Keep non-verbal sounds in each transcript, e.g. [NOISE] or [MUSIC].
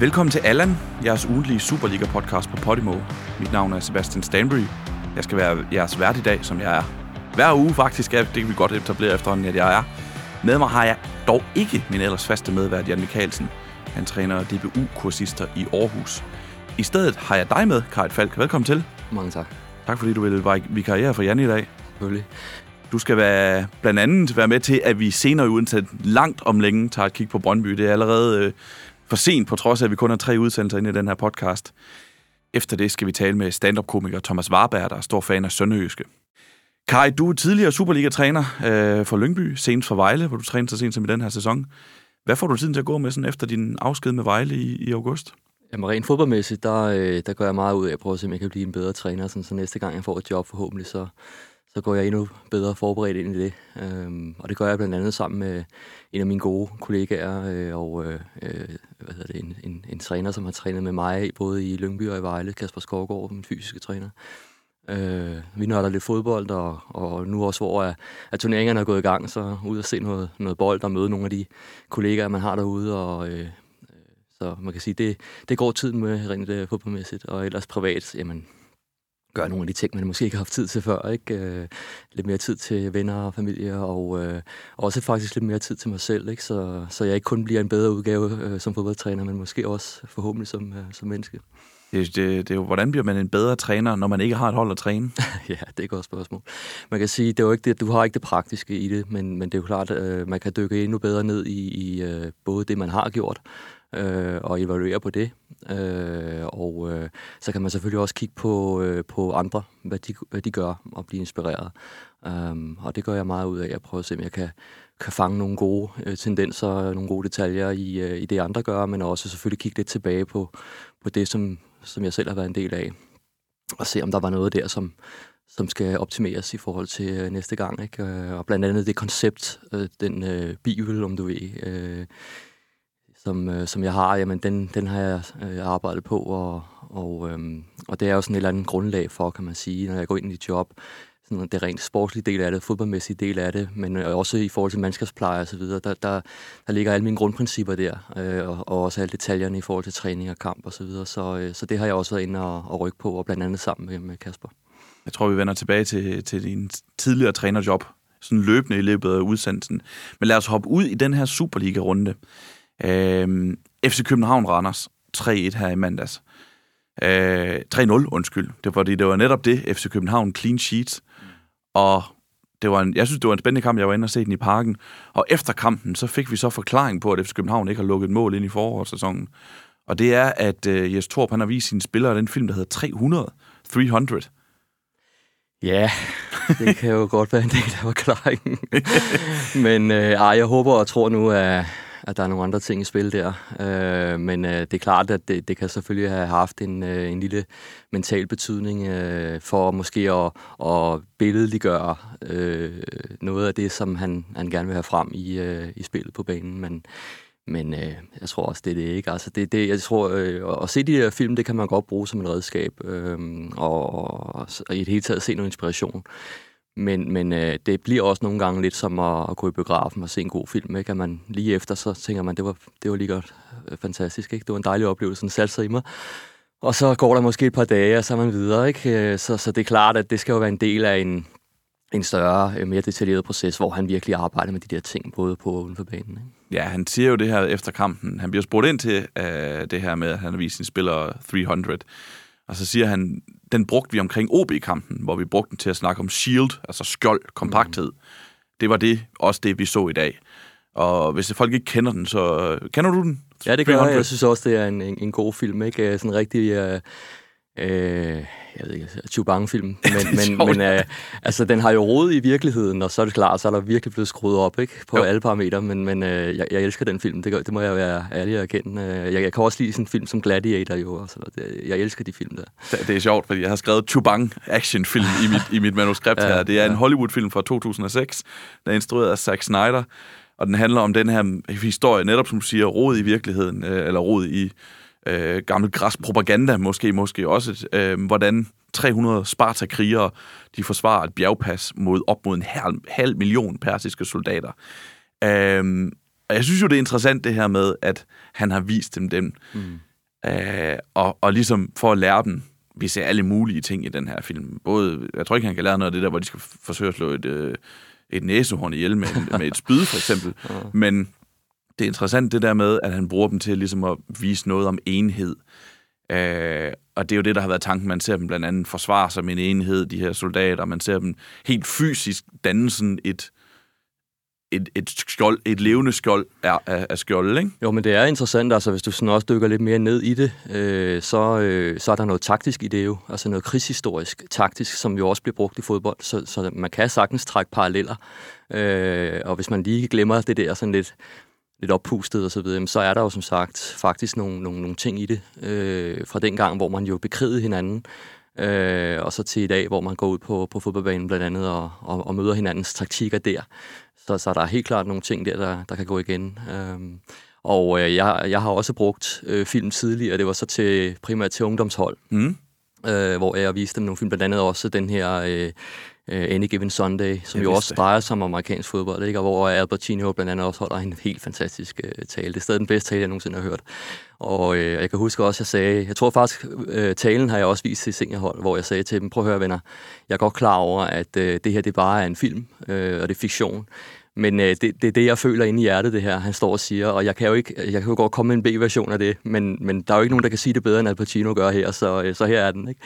Velkommen til Allan, jeres ugentlige Superliga-podcast på Podimo. Mit navn er Sebastian Stanbury. Jeg skal være jeres vært i dag, som jeg er. Hver uge faktisk, det kan vi godt etablere efterhånden, at jeg er. Med mig har jeg dog ikke min ellers faste medvært, Jan Mikkelsen. Han træner DBU-kursister i Aarhus. I stedet har jeg dig med, Karit Falk. Velkommen til. Mange tak. Tak fordi du vil vikariere for Jan i dag. Selvfølgelig. Du skal være, blandt andet være med til, at vi senere i ugen langt om længe tager et kig på Brøndby. Det er allerede øh, for sent, på trods af, at vi kun har tre udsendelser inde i den her podcast. Efter det skal vi tale med stand-up-komiker Thomas Warberg, der er stor fan af Sønderjyske. Kai, du er tidligere Superliga-træner øh, for Lyngby, senest for Vejle, hvor du træner så sent som i den her sæson. Hvad får du tiden til at gå med sådan efter din afsked med Vejle i, i august? Jamen rent fodboldmæssigt, der, øh, der gør jeg meget ud af at prøve at se, om jeg kan blive en bedre træner, sådan, så næste gang jeg får et job forhåbentlig, så, så går jeg endnu bedre forberedt ind i det. Øhm, og det gør jeg blandt andet sammen med en af mine gode kollegaer øh, og øh, øh, hvad hedder det, en, en, en træner, som har trænet med mig både i Lyngby og i Vejle, Kasper Skovgaard, min fysiske træner. Øh, vi nørder lidt fodbold, og, og nu også, hvor at, at turneringerne er gået i gang, så ud og se noget, noget bold og møde nogle af de kollegaer, man har derude. Og, øh, øh, så man kan sige, det, det går tiden med rent øh, fodboldmæssigt, og ellers privat, jamen, gør nogle af de ting, man måske ikke har haft tid til før. Ikke? Øh, lidt mere tid til venner og familie, og øh, også faktisk lidt mere tid til mig selv, ikke? Så, så jeg ikke kun bliver en bedre udgave øh, som fodboldtræner, men måske også forhåbentlig som, øh, som menneske. Det, det, det er jo, hvordan bliver man en bedre træner, når man ikke har et hold at træne? [LAUGHS] ja, det er et godt spørgsmål. Man kan sige, det er jo ikke det, du har ikke det praktiske i det, men, men det er jo klart, øh, man kan dykke endnu bedre ned i, i øh, både det, man har gjort, øh, og evaluere på det. Øh, og øh, så kan man selvfølgelig også kigge på, øh, på andre, hvad de, hvad de gør, og blive inspireret. Um, og det gør jeg meget ud af. Jeg prøver at se, om jeg kan, kan fange nogle gode øh, tendenser, nogle gode detaljer i, øh, i det, andre gør, men også selvfølgelig kigge lidt tilbage på, på det, som, som jeg selv har været en del af. Og se, om der var noget der, som, som skal optimeres i forhold til øh, næste gang. Ikke? Øh, og blandt andet det koncept, øh, den øh, bibel, om du ved, øh, som, øh, som jeg har, jamen den, den har jeg øh, arbejdet på, og, og, øh, og det er jo sådan et eller andet grundlag for, kan man sige, når jeg går ind i et job. Sådan det rent sportslige del af det, fodboldmæssige del af det, men øh, også i forhold til mandskabspleje og så videre, der, der, der ligger alle mine grundprincipper der, øh, og, og også alle detaljerne i forhold til træning og kamp og så videre. Så, øh, så det har jeg også været inde og, og rykke på, og blandt andet sammen med, med Kasper. Jeg tror, vi vender tilbage til, til din tidligere trænerjob, sådan løbende i løbet af udsendelsen. Men lad os hoppe ud i den her Superliga-runde. Øh, FC København-Randers 3-1 her i mandags. Øh, 3-0, undskyld. Det var, det var netop det, FC København clean sheet. Og det var en, jeg synes, det var en spændende kamp. Jeg var inde og se den i parken. Og efter kampen, så fik vi så forklaring på, at FC København ikke har lukket mål ind i forårssæsonen. Og det er, at uh, Jes Torp, han har vist sine spillere den film, der hedder 300. 300. Ja, det kan jo godt være en del af forklaringen. [LAUGHS] Men øh, ej, jeg håber og tror nu, at, at der er nogle andre ting i spil der. Øh, men øh, det er klart, at det, det kan selvfølgelig have haft en, øh, en lille mental betydning øh, for måske at, at billedliggøre øh, noget af det, som han, han gerne vil have frem i, øh, i spillet på banen. Men, men øh, jeg tror også, det er det ikke. Altså, det, det, jeg tror, øh, at se de der film, det kan man godt bruge som et redskab, øh, og, og, og i det hele taget se noget inspiration. Men, men øh, det bliver også nogle gange lidt som at, at gå i biografen og se en god film. Ikke? At man lige efter, så tænker man, det var, det var lige godt øh, fantastisk. Ikke? Det var en dejlig oplevelse, den satte sig i mig. Og så går der måske et par dage, og så er man videre. Ikke? Øh, så, så det er klart, at det skal jo være en del af en, en større, øh, mere detaljeret proces, hvor han virkelig arbejder med de der ting, både på og uden for banen. Ikke? Ja, han siger jo det her efter kampen. Han bliver spurgt ind til øh, det her med, at han har vist sin spiller 300. Og så siger han, den brugte vi omkring OB-kampen, hvor vi brugte den til at snakke om shield, altså skjold, kompakthed. Mm. Det var det, også det, vi så i dag. Og hvis folk ikke kender den, så kender du den? Ja, det gør jeg. Jeg synes også, det er en, en, en god film. Ikke? Sådan rigtig... Uh, øh, jeg ved ikke, Chubang-film, [LAUGHS] men, men, men øh, altså, den har jo rodet i virkeligheden, og så er det klart, så er der virkelig blevet skruet op ikke, på jo. alle parametre, men, men øh, jeg, jeg elsker den film, det, gør, det må jeg være ærlig at erkende. Øh, jeg, jeg kan også lide sådan en film som Gladiator jo, og sådan noget. Jeg elsker de film der. Det, er sjovt, fordi jeg har skrevet Chubang actionfilm i mit, i mit manuskript [LAUGHS] ja, her. Det er ja. en Hollywood-film fra 2006, der er instrueret af Zack Snyder, og den handler om den her historie, netop som du siger, rod i virkeligheden, øh, eller rod i øh, gammel græspropaganda, måske, måske også, øh, hvordan 300 Sparta-krigere, de forsvarer et bjergpas mod op mod en halv, halv million persiske soldater. Øh, og jeg synes jo, det er interessant det her med, at han har vist dem den, mm. Øh, og, og ligesom for at lære dem, vi ser alle mulige ting i den her film. Både, jeg tror ikke, han kan lære noget af det der, hvor de skal forsøge at slå et, øh, et næsehorn ihjel med, med et spyd, for eksempel. [LAUGHS] Men det er interessant det der med, at han bruger dem til ligesom at vise noget om enhed. Øh, og det er jo det, der har været tanken. Man ser dem blandt andet forsvare sig med en enhed, de her soldater. Man ser dem helt fysisk danne sådan et, et, et, skjold, et levende skjold af, af, af skjold, ikke? Jo, men det er interessant, altså hvis du sådan også dykker lidt mere ned i det, øh, så, øh, så er der noget taktisk i det jo, altså noget krigshistorisk taktisk, som jo også bliver brugt i fodbold, så, så man kan sagtens trække paralleller, øh, og hvis man lige glemmer det der sådan lidt, lidt oppustet og så videre, så er der jo som sagt faktisk nogle, nogle, nogle ting i det øh, fra den gang, hvor man jo bekrigede hinanden, øh, og så til i dag, hvor man går ud på, på fodboldbanen blandt andet og, og, og møder hinandens taktikker der. Så, så der er helt klart nogle ting der, der, der kan gå igen. Øhm, og øh, jeg, jeg har også brugt øh, film tidligere, det var så til primært til ungdomshold, mm. øh, hvor jeg viste dem nogle film, blandt andet også den her øh, uh, Any Given Sunday, som jeg jo også drejer sig om amerikansk fodbold, ikke? og hvor Albertino blandt andet også holder en helt fantastisk uh, tale. Det er stadig den bedste tale, jeg nogensinde har hørt. Og uh, jeg kan huske også, at jeg sagde, jeg tror faktisk, uh, talen har jeg også vist til seniorhold, hvor jeg sagde til dem, prøv at høre venner, jeg er godt klar over, at uh, det her det bare er en film, uh, og det er fiktion. Men øh, det, det er det, jeg føler inde i hjertet, det her, han står og siger. Og jeg kan jo, ikke, jeg kan jo godt komme med en B-version af det, men, men der er jo ikke nogen, der kan sige det bedre, end Al Pacino gør her, så, øh, så her er den. Ikke?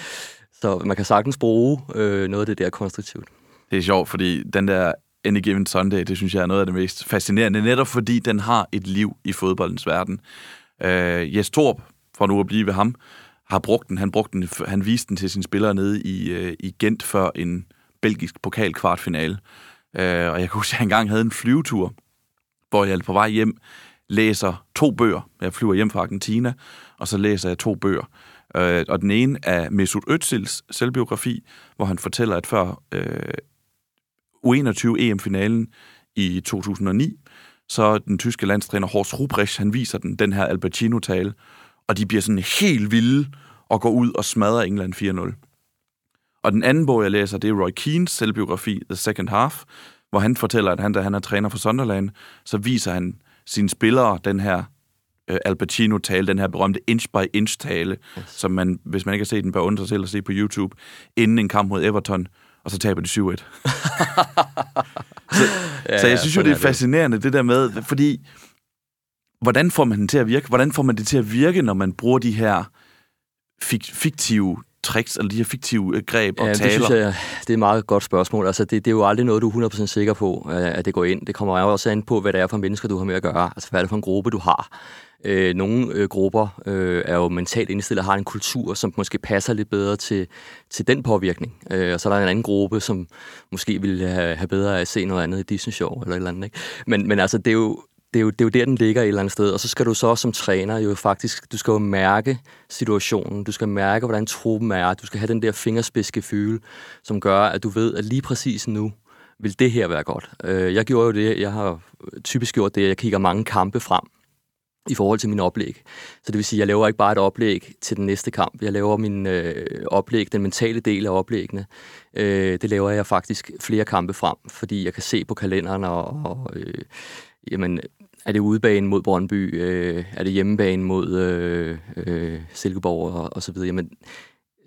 Så man kan sagtens bruge øh, noget af det der konstruktivt. Det er sjovt, fordi den der Any Given Sunday, det synes jeg er noget af det mest fascinerende, netop fordi den har et liv i fodboldens verden. Øh, Jes Torp, for nu at blive ved ham, har brugt den. Han, brugte den, han viste den til sine spillere nede i, øh, i Gent før en belgisk pokalkvartfinale. Øh, og jeg kan huske, at jeg engang havde en flyvetur, hvor jeg på vej hjem læser to bøger. Jeg flyver hjem fra Argentina, og så læser jeg to bøger. Øh, og den ene er Mesut Özils selvbiografi, hvor han fortæller, at før øh, U21 EM-finalen i 2009, så den tyske landstræner Horst Ruprecht, han viser den, den her Albertino-tale, og de bliver sådan helt vilde og går ud og smadrer England 4-0. Og den anden bog, jeg læser, det er Roy Keanes selvbiografi, The Second Half, hvor han fortæller, at han, da han er træner for Sunderland, så viser han sine spillere den her øh, Al Pacino-tale, den her berømte inch-by-inch-tale, yes. som man, hvis man ikke har set den, bør undre sig at se på YouTube, inden en kamp mod Everton, og så taber de 7-1. [LAUGHS] så, ja, så jeg synes jo, det er fascinerende, det der med, fordi hvordan får man den til at virke? Hvordan får man det til at virke, når man bruger de her fiktive tricks, eller de her fiktive øh, greb og ja, taler? det synes jeg, det er et meget godt spørgsmål. Altså, det, det er jo aldrig noget, du er 100% sikker på, at det går ind. Det kommer jo også an på, hvad det er for mennesker, du har med at gøre. Altså, hvad er det for en gruppe, du har? Øh, nogle øh, grupper øh, er jo mentalt indstillet og har en kultur, som måske passer lidt bedre til, til den påvirkning. Øh, og så er der en anden gruppe, som måske ville have, have bedre af at se noget andet i Disney-show eller et eller andet. Ikke? Men, men altså, det er jo, det er, jo, det er jo der, den ligger et eller andet sted. Og så skal du så som træner jo faktisk, du skal jo mærke situationen, du skal mærke, hvordan truppen er, du skal have den der fingerspidske fyre, som gør, at du ved, at lige præcis nu vil det her være godt. Øh, jeg gjorde jo det, jeg har typisk gjort det, jeg kigger mange kampe frem i forhold til min oplæg. Så det vil sige, at jeg laver ikke bare et oplæg til den næste kamp. Jeg laver min øh, oplæg, den mentale del af oplæggene. Øh, det laver jeg faktisk flere kampe frem, fordi jeg kan se på kalenderen, og, og øh, jamen, er det udebane mod Brøndby? Øh, er det hjemmebane mod øh, øh, Silkeborg og, og så videre? Jamen,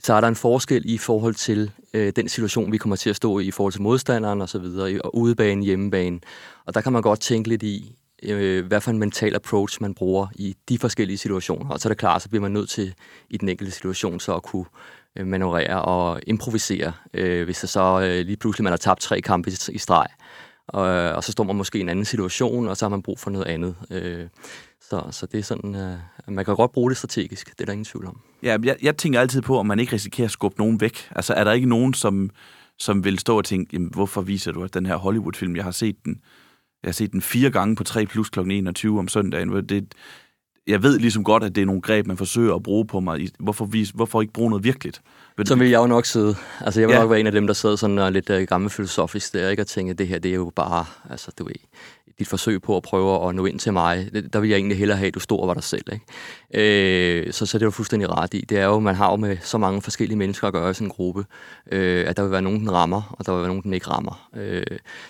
så er der en forskel i forhold til øh, den situation, vi kommer til at stå i, i forhold til modstanderen og så videre, og udebane, hjemmebane. Og der kan man godt tænke lidt i, øh, hvad for en mental approach man bruger i de forskellige situationer. Og så er det klart, så bliver man nødt til i den enkelte situation så at kunne øh, manøvrere og improvisere, øh, hvis der så øh, lige pludselig man har tabt tre kampe i, i streg. Og, øh, og så står man måske i en anden situation, og så har man brug for noget andet. Øh, så, så det er sådan, øh, man kan godt bruge det strategisk, det er der ingen tvivl om. Ja, jeg, jeg tænker altid på, om man ikke risikerer at skubbe nogen væk. Altså er der ikke nogen, som, som vil stå og tænke, jamen, hvorfor viser du den her Hollywood-film? Jeg har set den, jeg har set den fire gange på 3 plus kl. 21 om søndagen. Det, jeg ved ligesom godt, at det er nogle greb, man forsøger at bruge på mig. Hvorfor, vis, hvorfor ikke bruge noget virkeligt? Så vil jeg jo nok sidde. Altså, jeg vil ja. nok være en af dem, der sidder sådan og lidt uh, gammel filosofisk der, ikke? Og tænke, det her, det er jo bare, altså, du ved, dit forsøg på at prøve at nå ind til mig, der vil jeg egentlig hellere have, at du stod og var dig selv. Ikke? Øh, så, så det er du fuldstændig ret i. Det er jo, man har jo med så mange forskellige mennesker at gøre i sådan en gruppe, øh, at der vil være nogen, den rammer, og der vil være nogen, den ikke rammer. Øh,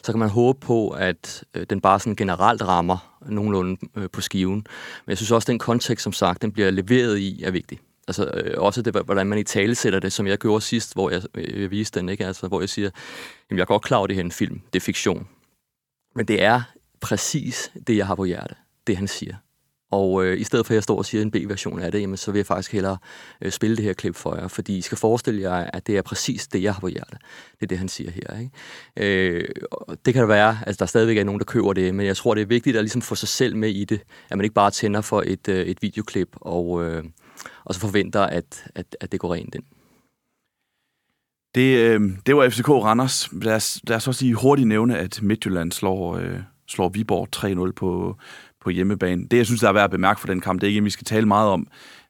så kan man håbe på, at øh, den bare sådan generelt rammer nogenlunde øh, på skiven. Men jeg synes også, at den kontekst, som sagt, den bliver leveret i, er vigtig. Altså øh, også det, hvordan man i tale sætter det, som jeg gjorde sidst, hvor jeg, øh, jeg viste den, ikke? Altså, hvor jeg siger, jamen jeg er godt klar over, det her en film, det er fiktion. Men det er præcis det, jeg har på hjerte, det han siger. Og øh, i stedet for, at jeg står og siger en B-version af det, jamen, så vil jeg faktisk hellere øh, spille det her klip for jer, fordi I skal forestille jer, at det er præcis det, jeg har på hjerte. Det er det, han siger her. Ikke? Øh, det kan da være, at der stadigvæk er nogen, der køber det, men jeg tror, det er vigtigt at ligesom få sig selv med i det, at man ikke bare tænder for et, øh, et videoklip og, øh, og så forventer, at, at, at det går rent ind. Det, øh, det var FCK Randers. Lad os, lad os også sige hurtigt nævne, at Midtjylland slår, øh, slår Viborg 3-0 på, på hjemmebane. Det, jeg synes, der er værd at bemærke for den kamp, det er ikke, vi skal tale meget om,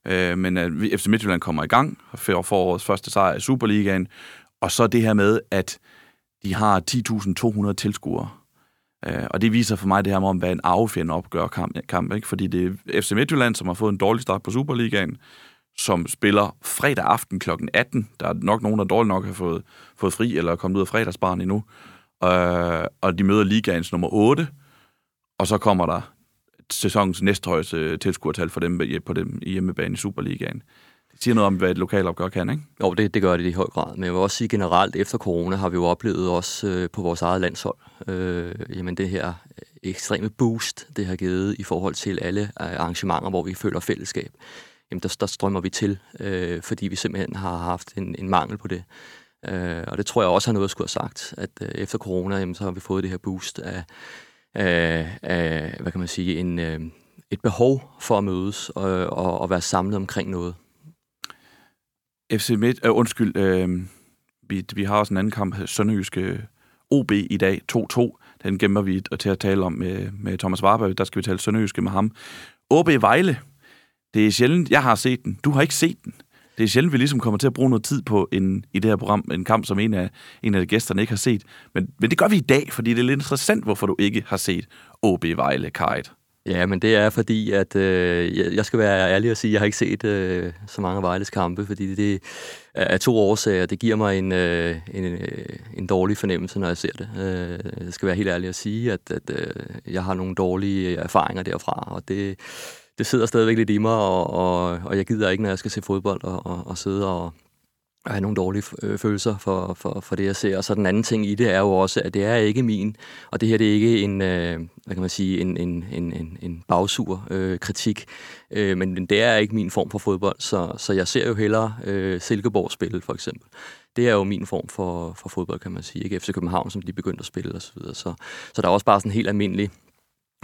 øh, men at FC Midtjylland kommer i gang for forårets første sejr i Superligaen, og så det her med, at de har 10.200 tilskuere. Øh, og det viser for mig det her om, hvad en arvefjende opgør kamp, kamp ikke? fordi det er FC Midtjylland, som har fået en dårlig start på Superligaen, som spiller fredag aften kl. 18. Der er nok nogen, der dårligt nok har fået, fået fri, eller er kommet ud af fredagsbarn endnu. Øh, og de møder ligaens nummer 8, og så kommer der sæsonens næsthøjeste tilskuertal for dem på dem i hjemmebane i Superligaen. Det siger noget om, hvad et lokalopgør kan, ikke? Jo, det, det gør det i høj grad. Men jeg vil også sige generelt, efter corona har vi jo oplevet også øh, på vores eget landshold, øh, jamen det her ekstreme boost, det har givet i forhold til alle øh, arrangementer, hvor vi føler fællesskab jamen der, der strømmer vi til, øh, fordi vi simpelthen har haft en, en mangel på det. Øh, og det tror jeg også har noget at skulle have sagt, at øh, efter corona, jamen, så har vi fået det her boost af, af, af hvad kan man sige, en, øh, et behov for at mødes og, og, og være samlet omkring noget. FC Midt, øh, undskyld, øh, vi, vi har også en anden kamp, Sønderjyske OB i dag, 2-2. Den gemmer vi til at tale om med, med Thomas Warberg. Der skal vi tale Sønderjyske med ham. OB Vejle, det er sjældent, jeg har set den. Du har ikke set den. Det er sjældent, vi ligesom kommer til at bruge noget tid på en, i det her program, en kamp, som en af, en af gæsterne ikke har set. Men, men det gør vi i dag, fordi det er lidt interessant, hvorfor du ikke har set OB Vejle Kite. Ja, men det er fordi, at øh, jeg skal være ærlig og sige, at jeg har ikke set øh, så mange Vejles kampe, fordi det er to årsager. Det giver mig en, øh, en, øh, en dårlig fornemmelse, når jeg ser det. Øh, jeg skal være helt ærlig at sige, at, at øh, jeg har nogle dårlige erfaringer derfra, og det det sidder stadigvæk lidt i mig, og, og, og jeg gider ikke, når jeg skal se fodbold, og, og, og sidde og, og have nogle dårlige øh, følelser for, for, for det, jeg ser. Og så den anden ting i det er jo også, at det er ikke min, og det her det er ikke en, øh, hvad kan man sige, en, en, en, en en bagsur øh, kritik, øh, men det er ikke min form for fodbold, så, så jeg ser jo hellere øh, Silkeborg spille, for eksempel. Det er jo min form for, for fodbold, kan man sige. Ikke FC København, som de begyndte at spille osv. Så, videre. så, så der er også bare sådan en helt almindelig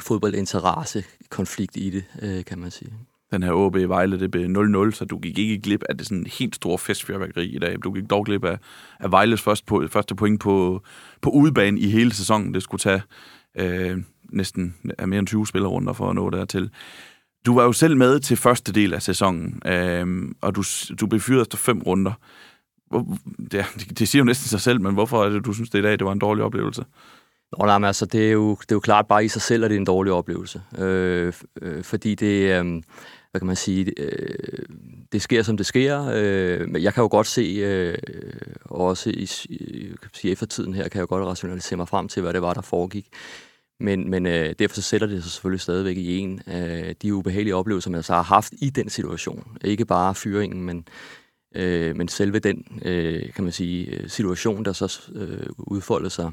fodboldinteresse konflikt i det, øh, kan man sige. Den her OB Vejle, det blev 0-0, så du gik ikke glip af det sådan helt store festfyrværkeri i dag. Du gik dog glip af, af Vejles første, på, første point på, på udebane i hele sæsonen. Det skulle tage øh, næsten af mere end 20 spillerunder for at nå dertil. Du var jo selv med til første del af sæsonen, øh, og du, du blev fyret efter fem runder. Ja, det, det siger jo næsten sig selv, men hvorfor er det, du synes, det i dag det var en dårlig oplevelse? Nå, nej, men altså, det er, jo, det er jo klart bare i sig selv, at det er en dårlig oplevelse. Øh, øh, fordi det, øh, hvad kan man sige, øh, det sker, som det sker. Øh, men jeg kan jo godt se, øh, også i, kan sige, eftertiden her, kan jeg jo godt rationalisere mig frem til, hvad det var, der foregik. Men, men øh, derfor så sætter det sig selvfølgelig stadigvæk i en af de ubehagelige oplevelser, man så har haft i den situation. Ikke bare fyringen, men, øh, men selve den, øh, kan man sige, øh, situation, der så øh, udfoldede sig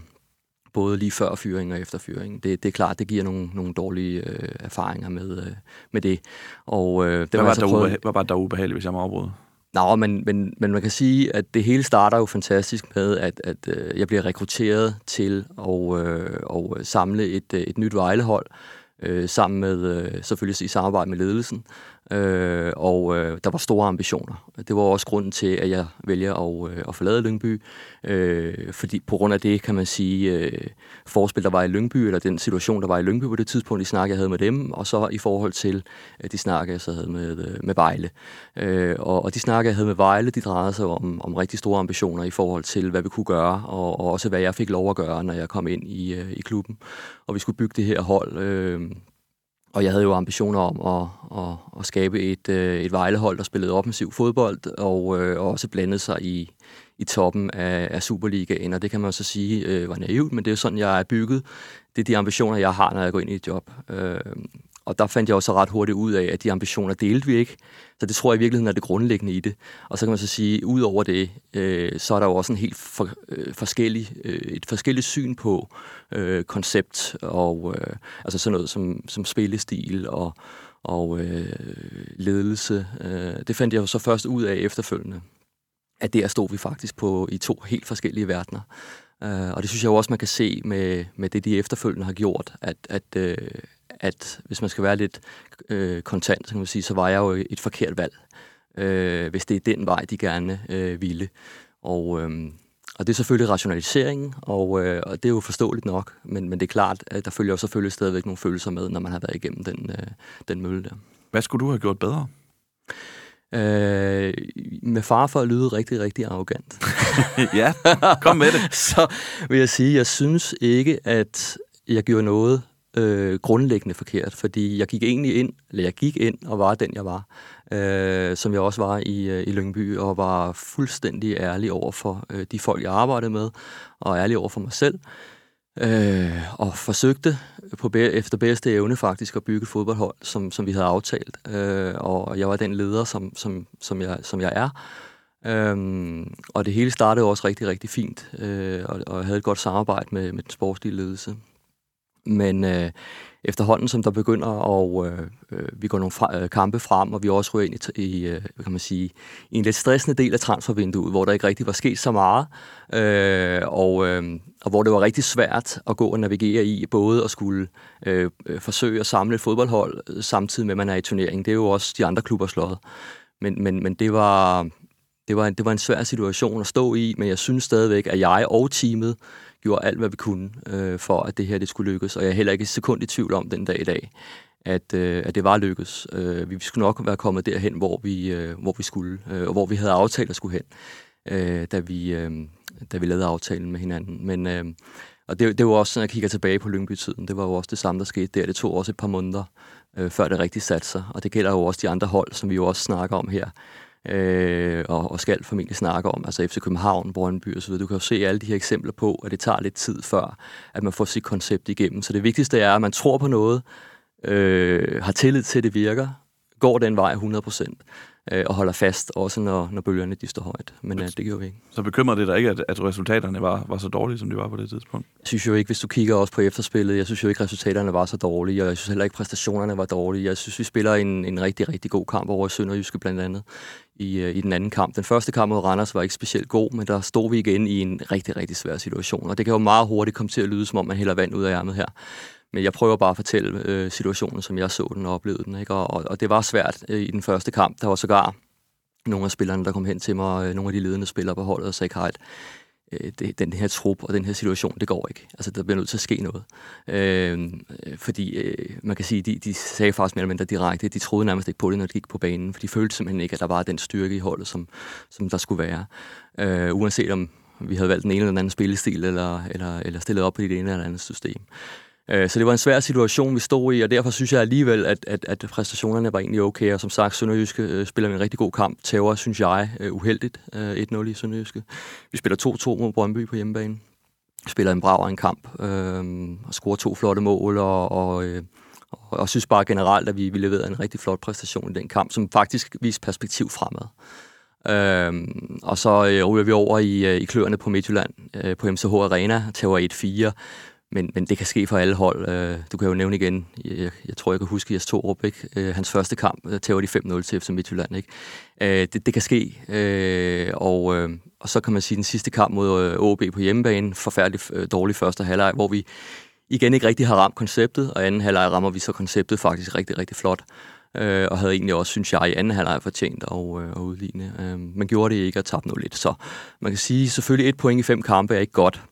både lige før fyring og efter fyring. Det, det er klart, det giver nogle, nogle dårlige øh, erfaringer med, øh, med det. Og, øh, det hvad, var altså der prøvet... hvad var der ubehageligt, hvis jeg må afbryde? Nå, men, men, men man kan sige, at det hele starter jo fantastisk med, at, at øh, jeg bliver rekrutteret til at, øh, at samle et, øh, et nyt vejlehold, øh, sammen med, øh, selvfølgelig i samarbejde med ledelsen. Øh, og øh, der var store ambitioner. Det var også grunden til, at jeg vælger at, øh, at forlade Lyngby. Øh, fordi på grund af det, kan man sige, øh, forspil, der var i Lyngby, eller den situation, der var i Lyngby på det tidspunkt, de snakke, jeg havde med dem, og så i forhold til øh, de snakke, jeg så havde med, øh, med Vejle. Øh, og, og de snakke, jeg havde med Vejle, de drejede sig om, om rigtig store ambitioner i forhold til, hvad vi kunne gøre, og, og også hvad jeg fik lov at gøre, når jeg kom ind i, øh, i klubben. Og vi skulle bygge det her hold. Øh, og jeg havde jo ambitioner om at, at, at skabe et, øh, et vejlehold, der spillede offensiv fodbold, og, øh, og også blandede sig i, i toppen af, af Superligaen. Og det kan man så sige øh, var naivt, men det er sådan, jeg er bygget. Det er de ambitioner, jeg har, når jeg går ind i et job. Øh, og der fandt jeg også ret hurtigt ud af, at de ambitioner delte vi ikke. Så det tror jeg i virkeligheden er det grundlæggende i det. Og så kan man så sige, ud over det, øh, så er der jo også en helt for, øh, forskellig, øh, et forskelligt syn på øh, koncept og øh, altså sådan noget som, som spillestil og, og øh, ledelse. Øh, det fandt jeg jo så først ud af efterfølgende, at der stod vi faktisk på i to helt forskellige verdener. Øh, og det synes jeg jo også, man kan se med, med det, de efterfølgende har gjort, at, at, øh, at hvis man skal være lidt uh, kontant, så kan man sige, så var jeg jo et forkert valg, uh, hvis det er den vej, de gerne uh, ville. Og, uh, og det er selvfølgelig rationaliseringen, og, uh, og det er jo forståeligt nok, men, men det er klart, at der følger jo selvfølgelig stadigvæk nogle følelser med, når man har været igennem den, uh, den mølle der. Hvad skulle du have gjort bedre? Øh, med far for at lyde rigtig, rigtig arrogant. [LAUGHS] ja, kom med det. [LAUGHS] så vil jeg sige, at jeg synes ikke, at jeg gjorde noget øh, grundlæggende forkert, fordi jeg gik egentlig ind, eller jeg gik ind og var den, jeg var, øh, som jeg også var i, øh, i Lyngby, og var fuldstændig ærlig over for øh, de folk, jeg arbejdede med, og ærlig over for mig selv øh, og forsøgte på efter bedste evne faktisk at bygge et fodboldhold, som, som vi havde aftalt. Øh, og jeg var den leder, som, som, som, jeg, som jeg er. Øhm, og det hele startede også rigtig, rigtig fint, øh, og, og jeg havde et godt samarbejde med, med den sportslige ledelse. Men øh, efterhånden, som der begynder, og øh, øh, vi går nogle fra, øh, kampe frem, og vi også ryger ind i, i øh, hvad kan man sige, i en lidt stressende del af transfervinduet, hvor der ikke rigtig var sket så meget, øh, og, øh, og hvor det var rigtig svært at gå og navigere i, både at skulle øh, øh forsøge at samle et fodboldhold, øh, samtidig med, at man er i turnering. Det er jo også de andre klubber slået. Men, men, men det var... Det var, det var en svær situation at stå i, men jeg synes stadigvæk, at jeg og teamet gjorde alt, hvad vi kunne øh, for, at det her det skulle lykkes. Og jeg er heller ikke et sekund i tvivl om den dag i dag, at, øh, at det var lykkes. Øh, vi skulle nok være kommet derhen, hvor vi, øh, hvor vi skulle, øh, og hvor vi havde aftalt at skulle hen, øh, da, vi, øh, da vi lavede aftalen med hinanden. Men, øh, og det, det var også, når jeg kigger tilbage på Lyngby-tiden, det var jo også det samme, der skete der. Det tog også et par måneder, øh, før det rigtig satte sig. Og det gælder jo også de andre hold, som vi jo også snakker om her øh, og, og skal formentlig snakke om, altså FC København, Brøndby osv. Du kan jo se alle de her eksempler på, at det tager lidt tid før, at man får sit koncept igennem. Så det vigtigste er, at man tror på noget, øh, har tillid til, at det virker, går den vej 100 procent øh, og holder fast, også når, når bølgerne de står højt. Men øh, det gjorde vi ikke. Så bekymrer det dig ikke, at, at resultaterne var, var så dårlige, som de var på det tidspunkt? Jeg synes jo ikke, hvis du kigger også på efterspillet, jeg synes jo ikke, at resultaterne var så dårlige, og jeg synes heller ikke, at præstationerne var dårlige. Jeg synes, vi spiller en, en rigtig, rigtig god kamp over Sønderjyske blandt andet i, øh, i den anden kamp. Den første kamp mod Randers var ikke specielt god, men der stod vi igen i en rigtig, rigtig svær situation. Og det kan jo meget hurtigt komme til at lyde, som om man hælder vand ud af ærmet her. Men jeg prøver bare at fortælle øh, situationen, som jeg så den og oplevede den. Ikke? Og, og det var svært øh, i den første kamp. Der var sågar nogle af spillerne, der kom hen til mig, øh, nogle af de ledende spillere på holdet, og sagde, øh, det, den her trup og den her situation, det går ikke. Altså, der bliver nødt til at ske noget. Øhm, øh, fordi øh, man kan sige, de, de sagde faktisk mere eller mindre direkte, de troede nærmest ikke på det, når de gik på banen, for de følte simpelthen ikke, at der var den styrke i holdet, som, som der skulle være. Øh, uanset om vi havde valgt den ene eller den anden spillestil, eller, eller, eller stillet op på det ene eller andet system. Øh, så det var en svær situation, vi stod i, og derfor synes jeg alligevel, at, at, at præstationerne var egentlig okay. Og som sagt, Sønderjyske øh, spiller en rigtig god kamp. Tæver, synes jeg, øh, uheldigt øh, 1-0 i Sønderjyske. Vi spiller 2-2 mod Brøndby på hjemmebane. Vi spiller en brav en kamp, øh, og scorer to flotte mål, og, og, øh, og, og synes bare generelt, at vi, vi leverede en rigtig flot præstation i den kamp, som faktisk viste perspektiv fremad. Øhm, og så øh, ryger vi over i, øh, i kløerne på Midtjylland øh, på MCH Arena, tager 1-4 men, men det kan ske for alle hold. Øh, du kan jo nævne igen, jeg, jeg tror, jeg kan huske Jes Torup, ikke? Øh, hans første kamp, der tæver de 5-0 til FC Midtjylland. Ikke? Øh, det, det kan ske, øh, og, øh, og så kan man sige, den sidste kamp mod øh, OB på hjemmebane, forfærdeligt dårlig første halvleg, hvor vi igen ikke rigtig har ramt konceptet, og anden halvleg rammer vi så konceptet faktisk rigtig, rigtig flot. øh, og havde egentlig også, synes jeg, i anden halvleg fortjent at, øh, at udligne. Øh, gjorde det ikke at tabe noget lidt. Så man kan sige, selvfølgelig et point i fem kampe er ikke godt,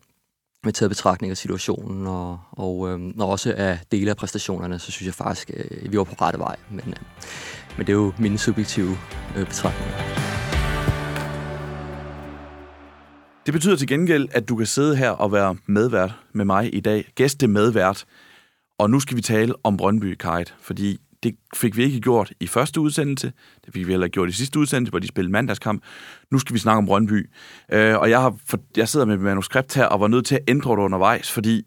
med taget betragtning af situationen, og, og, øh, og også af dele af præstationerne, så synes jeg faktisk, øh, vi var på rette vej. Men, øh, men det er jo mine subjektive øh, betragtninger. Det betyder til gengæld, at du kan sidde her og være medvært med mig i dag. Gæste medvært. Og nu skal vi tale om Brøndby Kite, fordi det fik vi ikke gjort i første udsendelse. Det fik vi heller ikke gjort i sidste udsendelse, hvor de spillede mandagskamp. Nu skal vi snakke om Brøndby. Øh, og jeg, har, for, jeg sidder med manuskript her og var nødt til at ændre det undervejs, fordi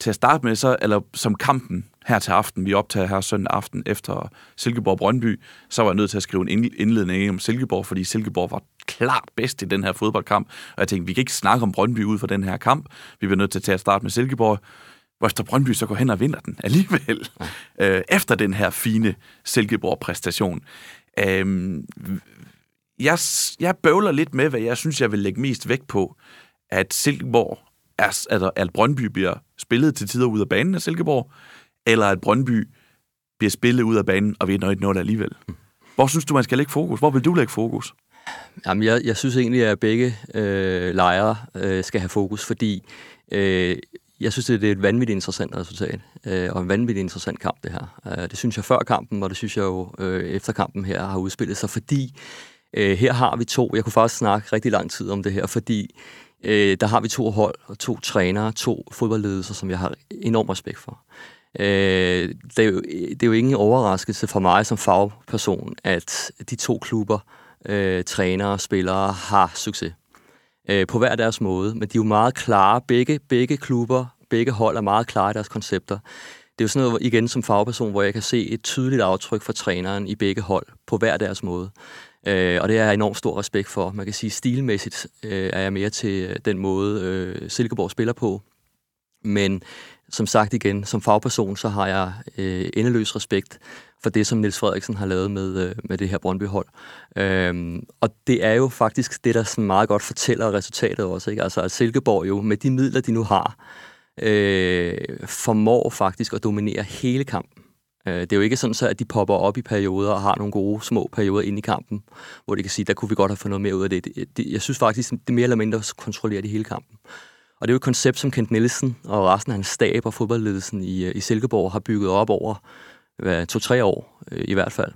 til at starte med, så, eller som kampen her til aften, vi optager her søndag aften efter Silkeborg Brøndby, så var jeg nødt til at skrive en indledning om Silkeborg, fordi Silkeborg var klart bedst i den her fodboldkamp. Og jeg tænkte, vi kan ikke snakke om Brøndby ud fra den her kamp. Vi bliver nødt til at tage at starte med Silkeborg efter Brøndby så går hen og vinder den alligevel, ja. øh, efter den her fine Silkeborg-præstation. Øh, jeg, jeg bøvler lidt med, hvad jeg synes, jeg vil lægge mest vægt på, at Silkeborg, er, at, at Brøndby bliver spillet til tider ud af banen af Silkeborg, eller at Brøndby bliver spillet ud af banen, og vinder ikke noget alligevel. Hvor synes du, man skal lægge fokus? Hvor vil du lægge fokus? Jamen, jeg, jeg synes egentlig, at begge øh, lejre øh, skal have fokus, fordi øh, jeg synes, det er et vanvittigt interessant resultat, øh, og en vanvittigt interessant kamp, det her. Øh, det synes jeg før kampen, og det synes jeg jo øh, efter kampen her har udspillet sig, fordi øh, her har vi to, jeg kunne faktisk snakke rigtig lang tid om det her, fordi øh, der har vi to hold, og to trænere, to fodboldledelser, som jeg har enorm respekt for. Øh, det, er jo, det er jo ingen overraskelse for mig som fagperson, at de to klubber, øh, trænere og spillere, har succes øh, på hver deres måde, men de er jo meget klare. Begge, begge klubber, begge hold er meget klare i deres koncepter. Det er jo sådan noget, igen som fagperson, hvor jeg kan se et tydeligt aftryk fra træneren i begge hold på hver deres måde. Øh, og det er jeg enormt stor respekt for. Man kan sige, stilmæssigt øh, er jeg mere til øh, den måde, øh, Silkeborg spiller på. Men som sagt igen, som fagperson, så har jeg øh, endeløs respekt for det, som Niels Frederiksen har lavet med, øh, med det her Brøndby-hold. Øhm, og det er jo faktisk det, der sådan meget godt fortæller resultatet også. Ikke? Altså at Silkeborg jo, med de midler, de nu har, øh, formår faktisk at dominere hele kampen. Øh, det er jo ikke sådan, så, at de popper op i perioder og har nogle gode små perioder ind i kampen, hvor de kan sige, der kunne vi godt have fået noget mere ud af det. det, det jeg synes faktisk, det er mere eller mindre kontrollerer de hele kampen. Og det er jo et koncept, som Kent Nielsen og resten af hans stab og fodboldledelsen i, øh, i Silkeborg har bygget op over to-tre år øh, i hvert fald.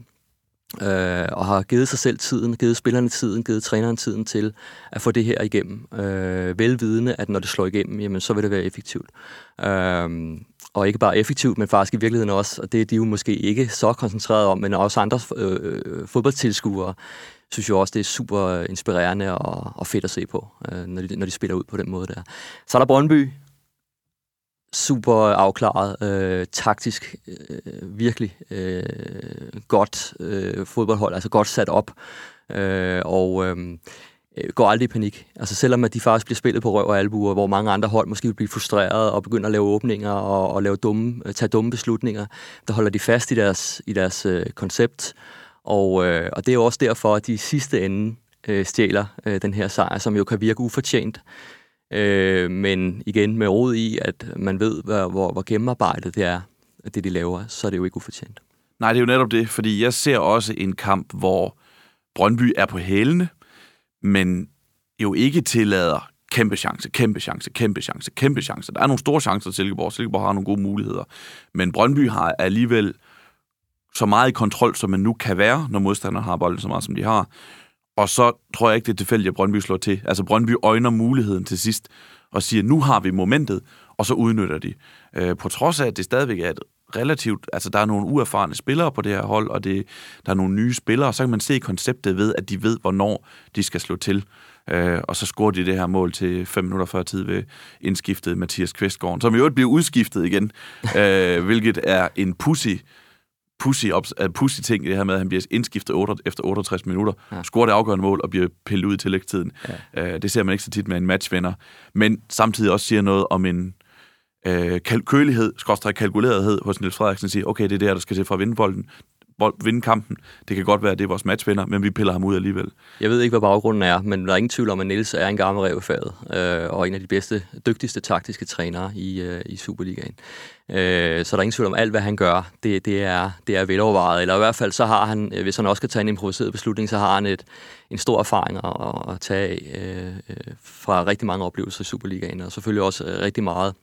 Øh, og har givet sig selv tiden, givet spillerne tiden, givet træneren tiden til at få det her igennem. Øh, velvidende, at når det slår igennem, jamen, så vil det være effektivt. Øh, og ikke bare effektivt, men faktisk i virkeligheden også, og det er de jo måske ikke så koncentreret om, men også andre øh, øh fodboldtilskuere, synes jo også, det er super inspirerende og, og fedt at se på, øh, når, de, når de spiller ud på den måde der. Så er der Brøndby, super afklaret, øh, taktisk, øh, virkelig øh, godt øh, fodboldhold, altså godt sat op, øh, og øh, øh, går aldrig i panik. Altså selvom at de faktisk bliver spillet på røv og albuer, hvor mange andre hold måske vil blive frustreret og begynde at lave åbninger og, og lave dumme, øh, tage dumme beslutninger, der holder de fast i deres, i deres øh, koncept, og, øh, og det er jo også derfor, at de sidste ende øh, stjæler øh, den her sejr, som jo kan virke ufortjent. Øh, men igen med råd i, at man ved, hvor, hvor, hvor gennemarbejdet det er, det de laver, så er det jo ikke ufortjent. Nej, det er jo netop det, fordi jeg ser også en kamp, hvor Brøndby er på hælene, men jo ikke tillader kæmpe chance, kæmpe chance, kæmpe chance, kæmpe chance. Der er nogle store chancer til Silkeborg. Silkeborg har nogle gode muligheder. Men Brøndby har alligevel så meget i kontrol, som man nu kan være, når modstanderne har bolden så meget, som de har. Og så tror jeg ikke, det er tilfældigt, at Brøndby slår til. Altså Brøndby øjner muligheden til sidst og siger, nu har vi momentet, og så udnytter de. Øh, på trods af, at det stadigvæk er et relativt... Altså, der er nogle uerfarne spillere på det her hold, og det, der er nogle nye spillere, så kan man se konceptet ved, at de ved, hvornår de skal slå til. Øh, og så scorer de det her mål til fem minutter før tid ved indskiftet Mathias Kvistgården, som i øvrigt bliver udskiftet igen, [LAUGHS] øh, hvilket er en pussy pussy, uh, pussy ting det her med, at han bliver indskiftet 8, efter 68 minutter, ja. scorer det afgørende mål og bliver pillet ud i tillægstiden. Ja. Uh, det ser man ikke så tit med en matchvinder. Men samtidig også siger noget om en uh, kølighed, skorstræk kalkulerethed hos Niels Frederiksen, siger, okay, det er der, der skal til for at vinde bolden bold, vinde kampen. Det kan godt være, at det er vores matchvinder, men vi piller ham ud alligevel. Jeg ved ikke, hvad baggrunden er, men der er ingen tvivl om, at Niels er en gammel rev øh, og en af de bedste, dygtigste taktiske trænere i, øh, i Superligaen. Øh, så der er ingen tvivl om, alt hvad han gør, det, det, er, det er velovervejet. Eller i hvert fald, så har han, øh, hvis han også skal tage en improviseret beslutning, så har han et, en stor erfaring at, at tage øh, øh, fra rigtig mange oplevelser i Superligaen, og selvfølgelig også øh, rigtig meget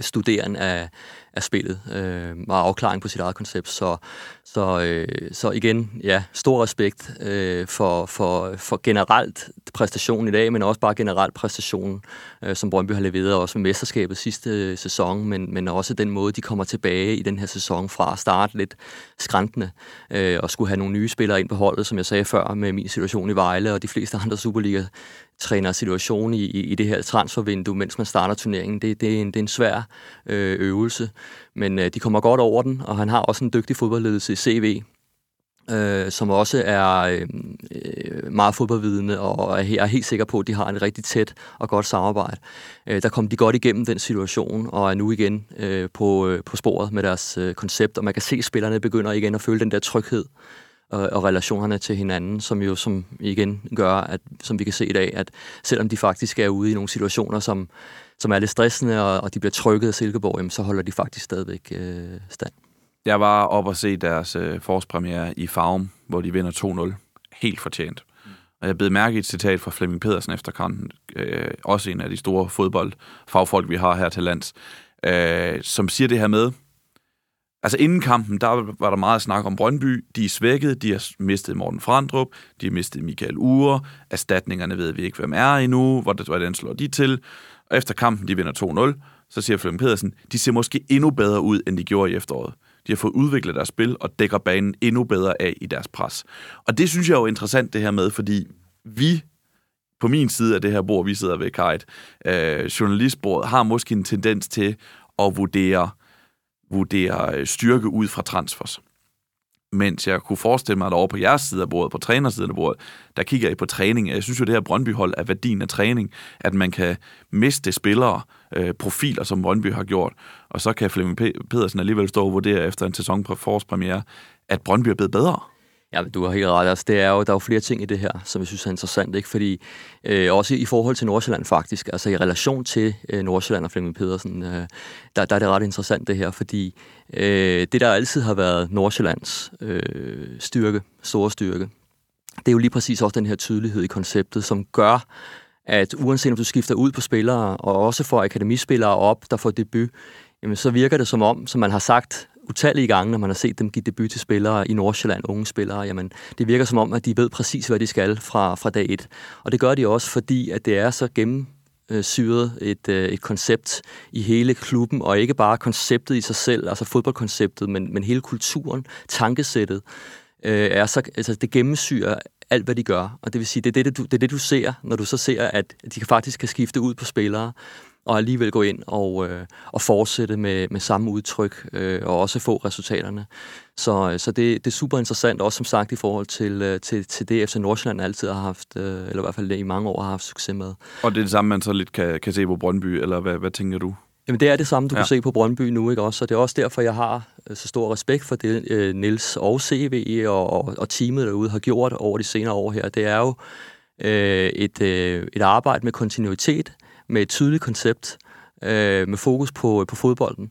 studeren af, af spillet øh, og afklaring på sit eget koncept. Så, så, øh, så igen, ja, stor respekt øh, for, for, for generelt præstationen i dag, men også bare generelt præstationen, øh, som Brøndby har leveret, også med mesterskabet sidste øh, sæson, men, men også den måde, de kommer tilbage i den her sæson fra at starte lidt skræntende øh, og skulle have nogle nye spillere ind på holdet, som jeg sagde før, med min situation i Vejle og de fleste andre Superliga træner situation i, i, i det her transfervindue, mens man starter turneringen. Det, det, er, en, det er en svær øh, øvelse, men øh, de kommer godt over den, og han har også en dygtig fodboldledelse i CV, øh, som også er øh, øh meget fodboldvidende, og er, er helt sikker på, at de har en rigtig tæt og godt samarbejde. Øh, der kom de godt igennem den situation, og er nu igen øh, på, øh, på sporet med deres øh, koncept, og man kan se, at spillerne begynder igen at føle den der tryghed, og, og relationerne til hinanden, som jo som igen gør, at, som vi kan se i dag, at selvom de faktisk er ude i nogle situationer, som, som er lidt stressende, og, og de bliver trykket af Silkeborg, jamen, så holder de faktisk stadigvæk øh, stand. Jeg var op og se deres øh, forårspremiere i Farum, hvor de vinder 2-0. Helt fortjent. Og jeg blev mærke i et citat fra Flemming Pedersen efter kampen, øh, også en af de store fodboldfagfolk, vi har her til lands, øh, som siger det her med, Altså inden kampen, der var der meget snak om Brøndby. De er svækket, de har mistet Morten Frandrup, de har mistet Michael Ure, erstatningerne ved vi ikke, hvem er endnu, hvordan slår de til. Og efter kampen, de vinder 2-0, så siger Flemming Pedersen, de ser måske endnu bedre ud, end de gjorde i efteråret. De har fået udviklet deres spil og dækker banen endnu bedre af i deres pres. Og det synes jeg er jo interessant det her med, fordi vi på min side af det her bord, vi sidder ved Kajt, øh, journalistbordet, har måske en tendens til at vurdere vurdere øh, styrke ud fra transfers. Mens jeg kunne forestille mig, at over på jeres side af bordet, på trænersiden af bordet, der kigger I på træning. Jeg synes jo, det her Brøndby-hold er værdien af træning, at man kan miste spillere, øh, profiler, som Brøndby har gjort, og så kan Flemming Pedersen alligevel stå og vurdere efter en sæson på forårspremiere, at Brøndby er blevet bedre. Ja, du har helt ret. Altså, det er jo, der er jo flere ting i det her, som jeg synes er interessant. Ikke? Fordi øh, også i forhold til Nordsjælland faktisk, altså i relation til øh, Nordsjælland og Flemming Pedersen, øh, der, der er det ret interessant det her, fordi øh, det, der altid har været Nordsjællands øh, styrke, store styrke, det er jo lige præcis også den her tydelighed i konceptet, som gør, at uanset om du skifter ud på spillere, og også får akademispillere op, der får debut, jamen så virker det som om, som man har sagt utallige gange, når man har set dem give debut til spillere i Nordsjælland, unge spillere, jamen det virker som om, at de ved præcis, hvad de skal fra, fra dag et. Og det gør de også, fordi at det er så gennem Øh, syret et, øh, et koncept i hele klubben, og ikke bare konceptet i sig selv, altså fodboldkonceptet, men, men hele kulturen, tankesættet, øh, er så, altså det gennemsyrer alt, hvad de gør. Og det vil sige, det er det, du, det er det, du ser, når du så ser, at de faktisk kan skifte ud på spillere, og alligevel gå ind og, øh, og fortsætte med, med samme udtryk, øh, og også få resultaterne. Så, øh, så det, det er super interessant, også som sagt i forhold til, øh, til, til det, FC Nordsjælland altid har haft, øh, eller i hvert fald i mange år har haft succes med. Og det er det samme, man så lidt kan, kan se på Brøndby, eller hvad, hvad tænker du? Jamen det er det samme, du ja. kan se på Brøndby nu, ikke også? Og det er også derfor, jeg har så stor respekt for det, Nils og CV og, og, og teamet derude har gjort over de senere år her. Det er jo øh, et, øh, et arbejde med kontinuitet, med et tydeligt koncept, øh, med fokus på, øh, på fodbolden,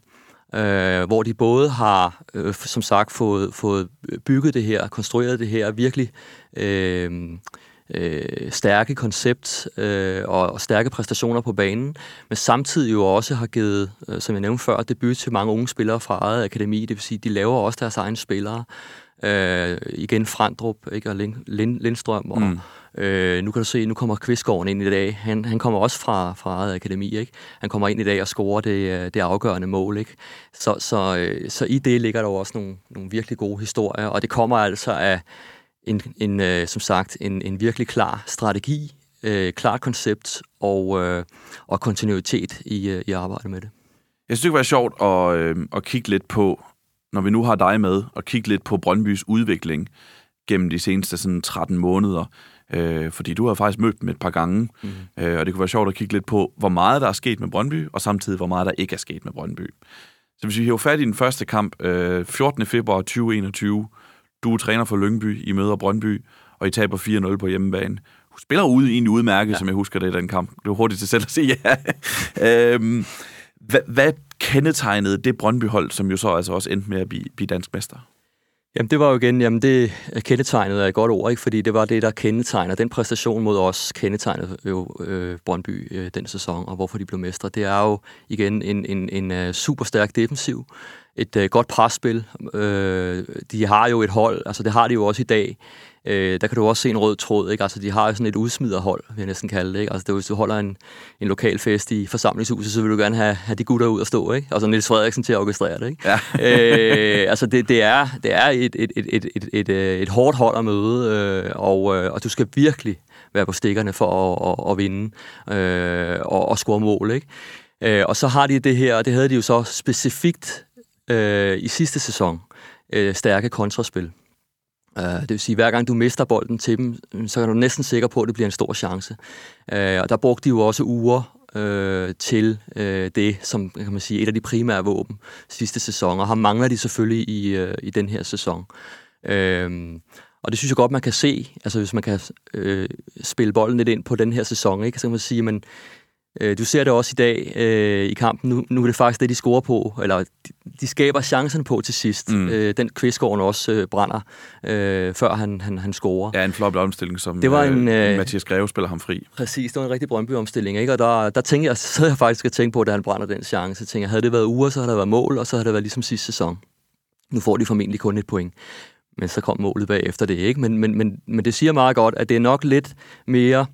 øh, hvor de både har, øh, som sagt, fået, fået bygget det her, konstrueret det her virkelig øh, øh, stærke koncept øh, og, og stærke præstationer på banen, men samtidig jo også har givet, øh, som jeg nævnte før, debut til mange unge spillere fra eget akademi, det vil sige, de laver også deres egne spillere. Øh, igen Frandrup ikke, og Lind, Lind, Lindstrøm og, mm Øh, nu kan du se, nu kommer Kvistgården ind i dag. Han, han kommer også fra, fra eget akademi, ikke? Han kommer ind i dag og scorer det, øh, det afgørende mål, ikke? Så, så, øh, så i det ligger der jo også nogle, nogle virkelig gode historier, og det kommer altså af en, en øh, som sagt, en, en virkelig klar strategi, øh, klart koncept og, øh, og kontinuitet i, øh, i arbejdet med det. Jeg synes, det var sjovt at, øh, at kigge lidt på, når vi nu har dig med, og kigge lidt på Brøndbys udvikling gennem de seneste sådan 13 måneder. Øh, fordi du har faktisk mødt dem et par gange, mm. øh, og det kunne være sjovt at kigge lidt på, hvor meget der er sket med Brøndby, og samtidig hvor meget der ikke er sket med Brøndby. Så hvis vi hiver fat i den første kamp, øh, 14. februar 2021, Du er træner for Lyngby, I møder Brøndby, og I taber 4-0 på hjemmebane. Du spiller ude egentlig udmærket, ja. som jeg husker det i den kamp. Det var hurtigt til selv at sige ja. [LAUGHS] øhm, hvad, hvad kendetegnede det Brøndby-hold, som jo så altså også endte med at blive, blive dansk mester? Jamen det var jo igen, jamen det kendetegnet er et godt ord, ikke? fordi det var det, der kendetegner, den præstation mod os kendetegnede jo øh, Brøndby øh, den sæson, og hvorfor de blev mestre. Det er jo igen en, en, en øh, super stærk defensiv, et øh, godt presspil. Øh, de har jo et hold, altså det har de jo også i dag, Øh, der kan du også se en rød tråd, ikke? Altså, de har jo sådan et udsmiderhold, vil jeg næsten kalde det, ikke? Altså, det hvis du holder en, en lokal fest i forsamlingshuset, så vil du gerne have, have de gutter ud og stå, ikke? Og så Niels Frederiksen til at orkestrere det, ikke? Ja. øh, altså, det, det, er, det er et, et, et, et, et, et, et hårdt hold at møde, øh, og, øh, og du skal virkelig være på stikkerne for at, at, at vinde øh, og, og score mål, ikke? Øh, og så har de det her, og det havde de jo så specifikt øh, i sidste sæson, øh, stærke kontraspil. Øh, det vil sige, at hver gang du mister bolden til dem, så er du næsten sikker på, at det bliver en stor chance. Øh, og der brugte de jo også uger uh, til uh, det, som kan man sige, et af de primære våben sidste sæson, og ham mangler de selvfølgelig i, i den her sæson. Uh, og det synes jeg godt, man kan se, altså hvis man kan øh, spille bolden lidt ind på den her sæson, ikke? så kan man sige, at du ser det også i dag øh, i kampen. Nu, nu er det faktisk det, de scorer på, eller de, de skaber chancen på til sidst. Mm. Øh, den Kvistgården også øh, brænder, øh, før han, han, han scorer. Ja, en flot omstilling, som det var en, øh, Mathias Greve spiller ham fri. Præcis, det var en rigtig Brøndby-omstilling. Ikke? Og der, der tænkte jeg, [LAUGHS] så jeg faktisk at tænke på, da han brænder den chance. Tænkte, havde det været uger, så havde det været mål, og så havde det været ligesom sidste sæson. Nu får de formentlig kun et point. Men så kom målet bagefter det, ikke? Men, men, men, men det siger meget godt, at det er nok lidt mere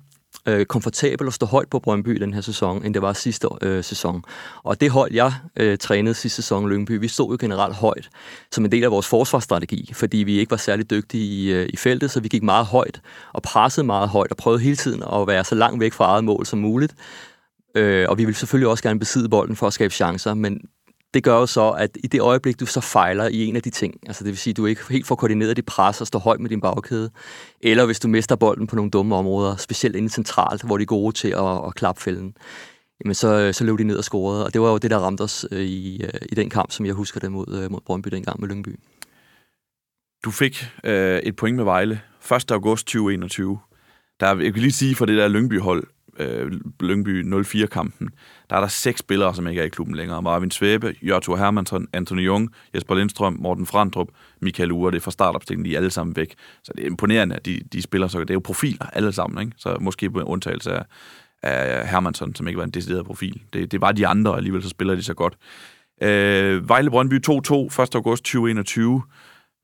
øh, komfortabel at stå højt på Brøndby den her sæson, end det var sidste øh, sæson. Og det hold, jeg øh, trænede sidste sæson i Lyngby, vi stod jo generelt højt som en del af vores forsvarsstrategi, fordi vi ikke var særlig dygtige i, øh, i feltet, så vi gik meget højt og pressede meget højt og prøvede hele tiden at være så langt væk fra eget mål som muligt. Øh, og vi vil selvfølgelig også gerne besidde bolden for at skabe chancer, men det gør jo så, at i det øjeblik, du så fejler i en af de ting, altså det vil sige, at du ikke helt får koordineret dit pres og står højt med din bagkæde, eller hvis du mister bolden på nogle dumme områder, specielt inde centralt, hvor de er gode til at, at klappe fælden, jamen så, så løb de ned og scorede. Og det var jo det, der ramte os øh, i, øh, i den kamp, som jeg husker det mod, øh, mod Brøndby dengang med Lyngby. Du fik øh, et point med Vejle 1. august 2021. Der, jeg kan lige sige for det der Lyngby-hold, øh, Lyngby 04-kampen, der er der seks spillere, som ikke er i klubben længere. Marvin Svebe, Jørgen Hermansson, Anthony Jung, Jesper Lindstrøm, Morten Frandrup, Michael Ure. Det er fra startopstillingen, de er alle sammen væk. Så det er imponerende, at de, de spiller så. Det er jo profiler alle sammen, ikke? Så måske på en undtagelse af, af Hermansson, som ikke var en decideret profil. Det, det var de andre, og alligevel så spiller de så godt. Øh, Vejle Brøndby 2-2, 1. august 2021.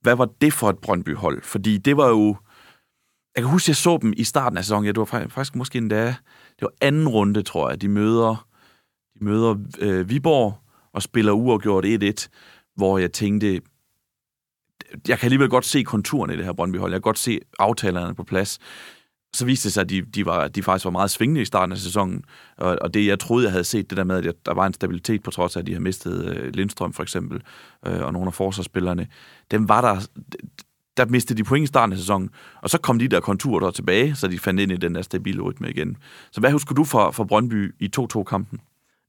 Hvad var det for et Brøndby-hold? Fordi det var jo... Jeg kan huske, jeg så dem i starten af sæsonen. Ja, det var faktisk måske endda... Det var anden runde, tror jeg. De møder de møder øh, Viborg og spiller uafgjort 1-1, hvor jeg tænkte, jeg kan alligevel godt se konturen i det her Brøndby-hold. Jeg kan godt se aftalerne på plads. Så viste det sig, at de, de, var, de faktisk var meget svingende i starten af sæsonen. Og, og det, jeg troede, jeg havde set, det der med, at der var en stabilitet på trods af, at de har mistet øh, Lindstrøm for eksempel, øh, og nogle af forsvarsspillerne, dem var der der mistede de point i starten af sæsonen, og så kom de der konturer der tilbage, så de fandt ind i den der stabile rytme igen. Så hvad husker du for, for Brøndby i 2-2-kampen?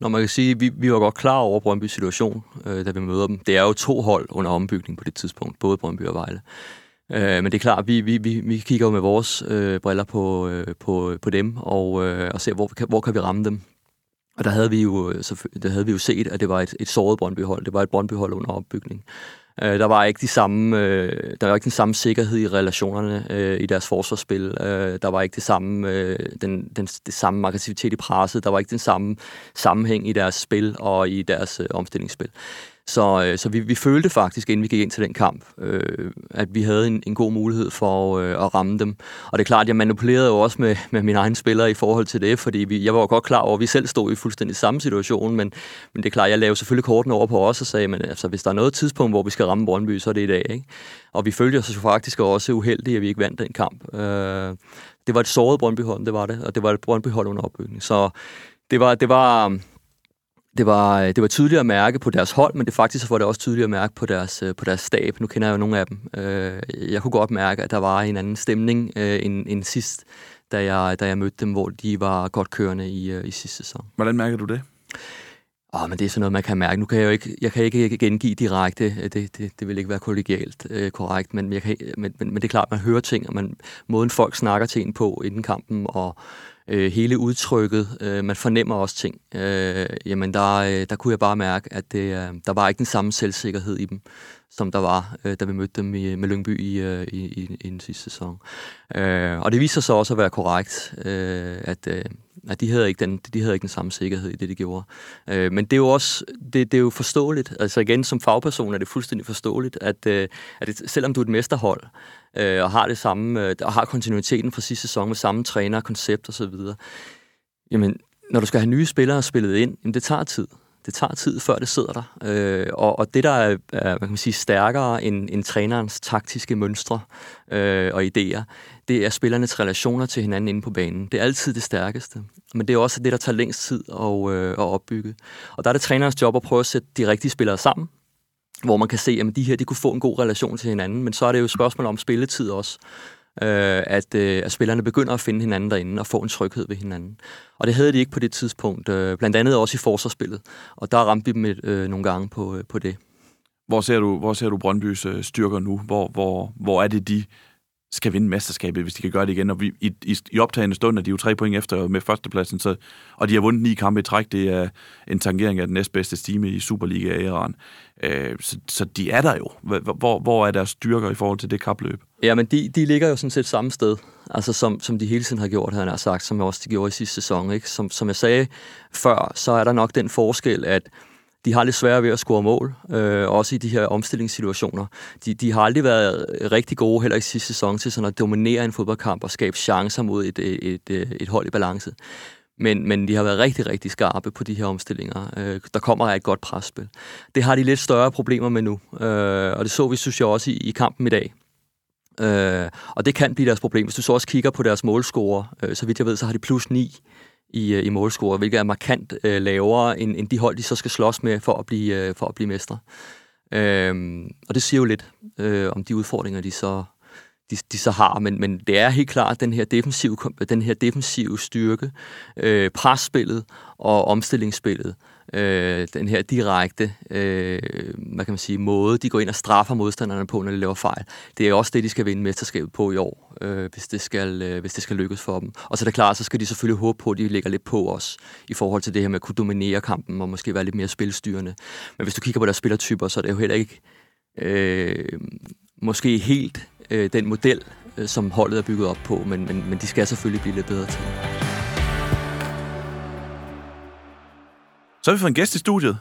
Når man kan sige, at vi, vi var godt klar over Brøndbys situation, øh, da vi møder dem. Det er jo to hold under ombygning på det tidspunkt, både Brøndby og Vejle. Øh, men det er klart, vi, vi, vi, vi kigger jo med vores øh, briller på, øh, på, på dem, og, øh, og ser, hvor, hvor kan vi ramme dem. Og der havde vi jo, øh, så, der havde vi jo set, at det var et, et såret Brøndby-hold. Det var et Brøndby-hold under opbygning. Øh, der var ikke de samme, øh, der var ikke den samme sikkerhed i relationerne øh, i deres forsvarsspil. Øh, der var ikke det samme, øh, den, den, det samme aggressivitet i presset. Der var ikke den samme sammenhæng i deres spil og i deres øh, omstillingsspil. Så, øh, så vi, vi følte faktisk, inden vi gik ind til den kamp, øh, at vi havde en, en god mulighed for øh, at ramme dem. Og det er klart, jeg manipulerede jo også med, med mine egne spillere i forhold til det, fordi vi, jeg var jo godt klar over, at vi selv stod i fuldstændig samme situation, men, men det er klart, jeg lavede selvfølgelig kortene over på os og sagde, men altså, hvis der er noget tidspunkt, hvor vi skal ramme Brøndby, så er det i dag. Ikke? Og vi følte os jo faktisk også uheldige, at vi ikke vandt den kamp. Øh, det var et såret Brøndby-hold, det var det, og det var et Brøndby-hold under opbygning. Så det var, det var, det var, det var tydeligt at mærke på deres hold, men det faktisk var det også tydeligt at mærke på deres, øh, på deres stab. Nu kender jeg jo nogle af dem. Øh, jeg kunne godt mærke, at der var en anden stemning øh, end, end sidst, da jeg, da jeg mødte dem, hvor de var godt kørende i, i sidste sæson. Hvordan mærker du det? Åh, men det er sådan noget, man kan mærke. Nu kan jeg jo ikke, jeg kan ikke gengive direkte, det, det, det vil ikke være kollegialt øh, korrekt, men, jeg kan, men, men, men det er klart, man hører ting, og man, måden folk snakker til en på inden kampen, og øh, hele udtrykket, øh, man fornemmer også ting. Øh, jamen, der, øh, der kunne jeg bare mærke, at det, øh, der var ikke den samme selvsikkerhed i dem, som der var, øh, da vi mødte dem i, med Lyngby i, øh, i, i, i den sidste sæson. Øh, og det viser sig også at være korrekt, øh, at, øh, at de havde, ikke den, de havde ikke den samme sikkerhed i det, de gjorde. Øh, men det er jo også det, det er jo forståeligt. Altså igen, som fagperson er det fuldstændig forståeligt, at, øh, at det, selvom du er et mesterhold, øh, og har det samme, øh, og har kontinuiteten fra sidste sæson med samme træner, koncept osv., jamen, når du skal have nye spillere spillet ind, jamen, det tager tid det tager tid, før det sidder der. Øh, og, og det, der er, er hvad kan man sige, stærkere end, end trænerens taktiske mønstre øh, og idéer, det er spillernes relationer til hinanden inde på banen. Det er altid det stærkeste. Men det er også det, der tager længst tid at, øh, at opbygge. Og der er det trænerens job at prøve at sætte de rigtige spillere sammen, hvor man kan se, at de her de kunne få en god relation til hinanden. Men så er det jo et spørgsmål om spilletid også øh, at, øh, at spillerne begynder at finde hinanden derinde og få en tryghed ved hinanden. Og det havde de ikke på det tidspunkt, øh, blandt andet også i forsvarsspillet. Og der ramte vi dem øh, nogle gange på, øh, på det. Hvor ser du, hvor ser du Brøndbys øh, styrker nu? Hvor, hvor, hvor er det, de skal vinde mesterskabet, hvis de kan gøre det igen. Og vi, i, i, i optagende stund er de jo tre point efter med førstepladsen, så, og de har vundet ni kampe i træk. Det er en tangering af den næstbedste stime i Superliga Iran. Øh, så, så de er der jo. Hvor, hvor er deres styrker i forhold til det kapløb? Ja, men de, de ligger jo sådan set samme sted, altså som, som de hele tiden har gjort, han har sagt, som også de gjorde i sidste sæson. Ikke? Som, som jeg sagde før, så er der nok den forskel, at de har lidt svært ved at score mål, øh, også i de her omstillingssituationer. De, de har aldrig været rigtig gode, heller i sidste sæson, til sådan at dominere en fodboldkamp og skabe chancer mod et, et, et, øh, et hold i balance. Men, men de har været rigtig, rigtig skarpe på de her omstillinger. Øh, der kommer et godt presspil. Det har de lidt større problemer med nu, øh, og det så vi, synes jeg, også i, i kampen i dag. Øh, og det kan blive deres problem. Hvis du så også kigger på deres målscorer, øh, så vidt jeg ved, så har de plus 9 i, øh, i målscore, hvilket er markant øh, lavere end, end de hold, de så skal slås med for at blive, øh, for at blive mestre. Øhm, og det siger jo lidt øh, om de udfordringer, de så, de, de så har, men, men det er helt klart den her defensive, den her defensive styrke, øh, presspillet og omstillingsspillet, øh, den her direkte øh, hvad kan man sige, måde, de går ind og straffer modstanderne på, når de laver fejl. Det er også det, de skal vinde mesterskabet på i år, øh, hvis, det skal, øh, hvis det skal lykkes for dem. Og så er det klart, så skal de selvfølgelig håbe på, at de lægger lidt på os i forhold til det her med at kunne dominere kampen og måske være lidt mere spilstyrende. Men hvis du kigger på deres spillertyper, så er det jo heller ikke øh, måske helt øh, den model, øh, som holdet er bygget op på, men, men, men de skal selvfølgelig blive lidt bedre til. Så har vi fået en gæst i studiet.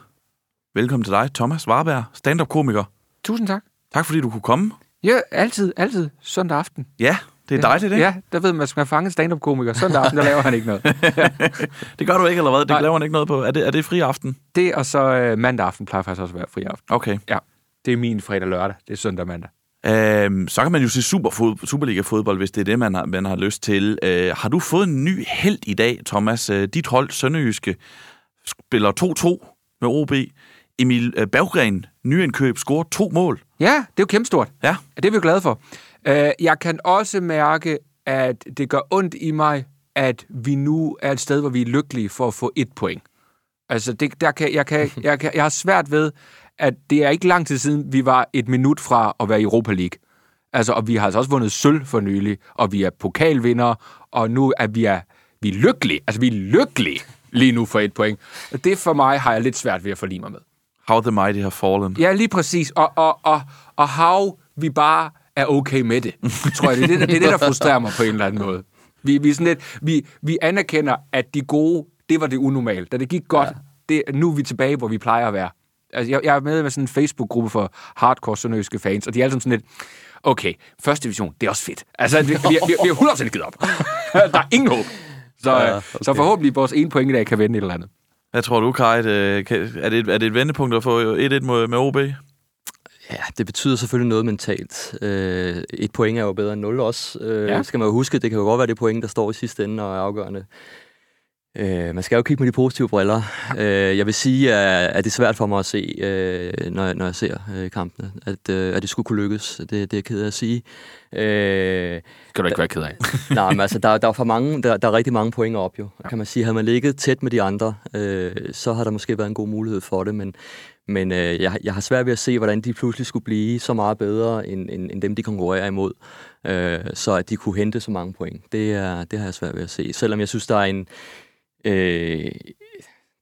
Velkommen til dig, Thomas Warberg, stand-up-komiker. Tusind tak. Tak fordi du kunne komme. Ja, altid, altid. Søndag aften. Ja, det er ja. dejligt, ikke? Ja, der ved man, at man fange en stand-up-komiker. Søndag aften, der laver han ikke noget. [LAUGHS] [LAUGHS] Det gør du ikke, eller hvad? Det Nej. laver han ikke noget på. Er det, er det fri aften? Det og så uh, mandag aften plejer faktisk også at være fri aften. Okay. Ja, det er min fredag lørdag. Det er søndag mandag. Øhm, så kan man jo se super Superliga-fodbold, hvis det er det, man har, man har lyst til. Øh, har du fået en ny held i dag, Thomas? Øh, dit hold, Sønderjyske, spiller 2-2 med OB. Emil øh, Berggren, nyindkøb, scorer to mål. Ja, det er jo kæmpestort. Ja. Det er vi jo glade for. Øh, jeg kan også mærke, at det gør ondt i mig, at vi nu er et sted, hvor vi er lykkelige for at få et point. Altså, det, der kan, jeg, kan, [LAUGHS] jeg, kan, jeg har svært ved, at det er ikke lang tid siden, vi var et minut fra at være i Europa League. Altså, og vi har altså også vundet sølv for nylig, og vi er pokalvindere, og nu er vi, er, vi er lykkelige. Altså, vi er lykkelige lige nu for et point. Det for mig har jeg lidt svært ved at forlige mig med. How the mighty have fallen. Ja, lige præcis. Og, og, og, og how vi bare er okay med det. Tror jeg, det er det, det, er det der frustrerer mig på en eller anden måde. Vi, vi, sådan lidt, vi, vi anerkender, at de gode, det var det unormale. Da det gik godt, ja. det, nu er vi tilbage, hvor vi plejer at være. Altså, jeg, jeg er med med sådan en Facebook-gruppe for hardcore sønderjyske fans, og de er alle sådan lidt, okay, første division, det er også fedt. Altså, vi, vi, vi, vi har 100% givet op. [LAUGHS] der er ingen håb. Så, ja, okay. så forhåbentlig vores ene point i dag kan vende et eller andet. Hvad tror du, Kai? Er det, er det et vendepunkt at få 1-1 med OB? Ja, det betyder selvfølgelig noget mentalt. Øh, et point er jo bedre end 0 også. Øh, ja. Skal man jo huske, det kan jo godt være det point, der står i sidste ende og er afgørende. Øh, man skal jo kigge med de positive briller. Øh, jeg vil sige, at, at det er svært for mig at se, øh, når, jeg, når jeg ser øh, kampene, at, øh, at det skulle kunne lykkes. Det, det er jeg ked af at sige. Øh, skal du ikke være ked af. [LAUGHS] nej, men altså, der, der, er for mange, der, der er rigtig mange point op jo. Ja. Kan man sige, havde man ligget tæt med de andre, øh, så har der måske været en god mulighed for det, men, men øh, jeg, jeg har svært ved at se, hvordan de pludselig skulle blive så meget bedre, end, end, end dem, de konkurrerer imod, øh, så at de kunne hente så mange point. Det, er, det har jeg svært ved at se. Selvom jeg synes, der er en, Øh,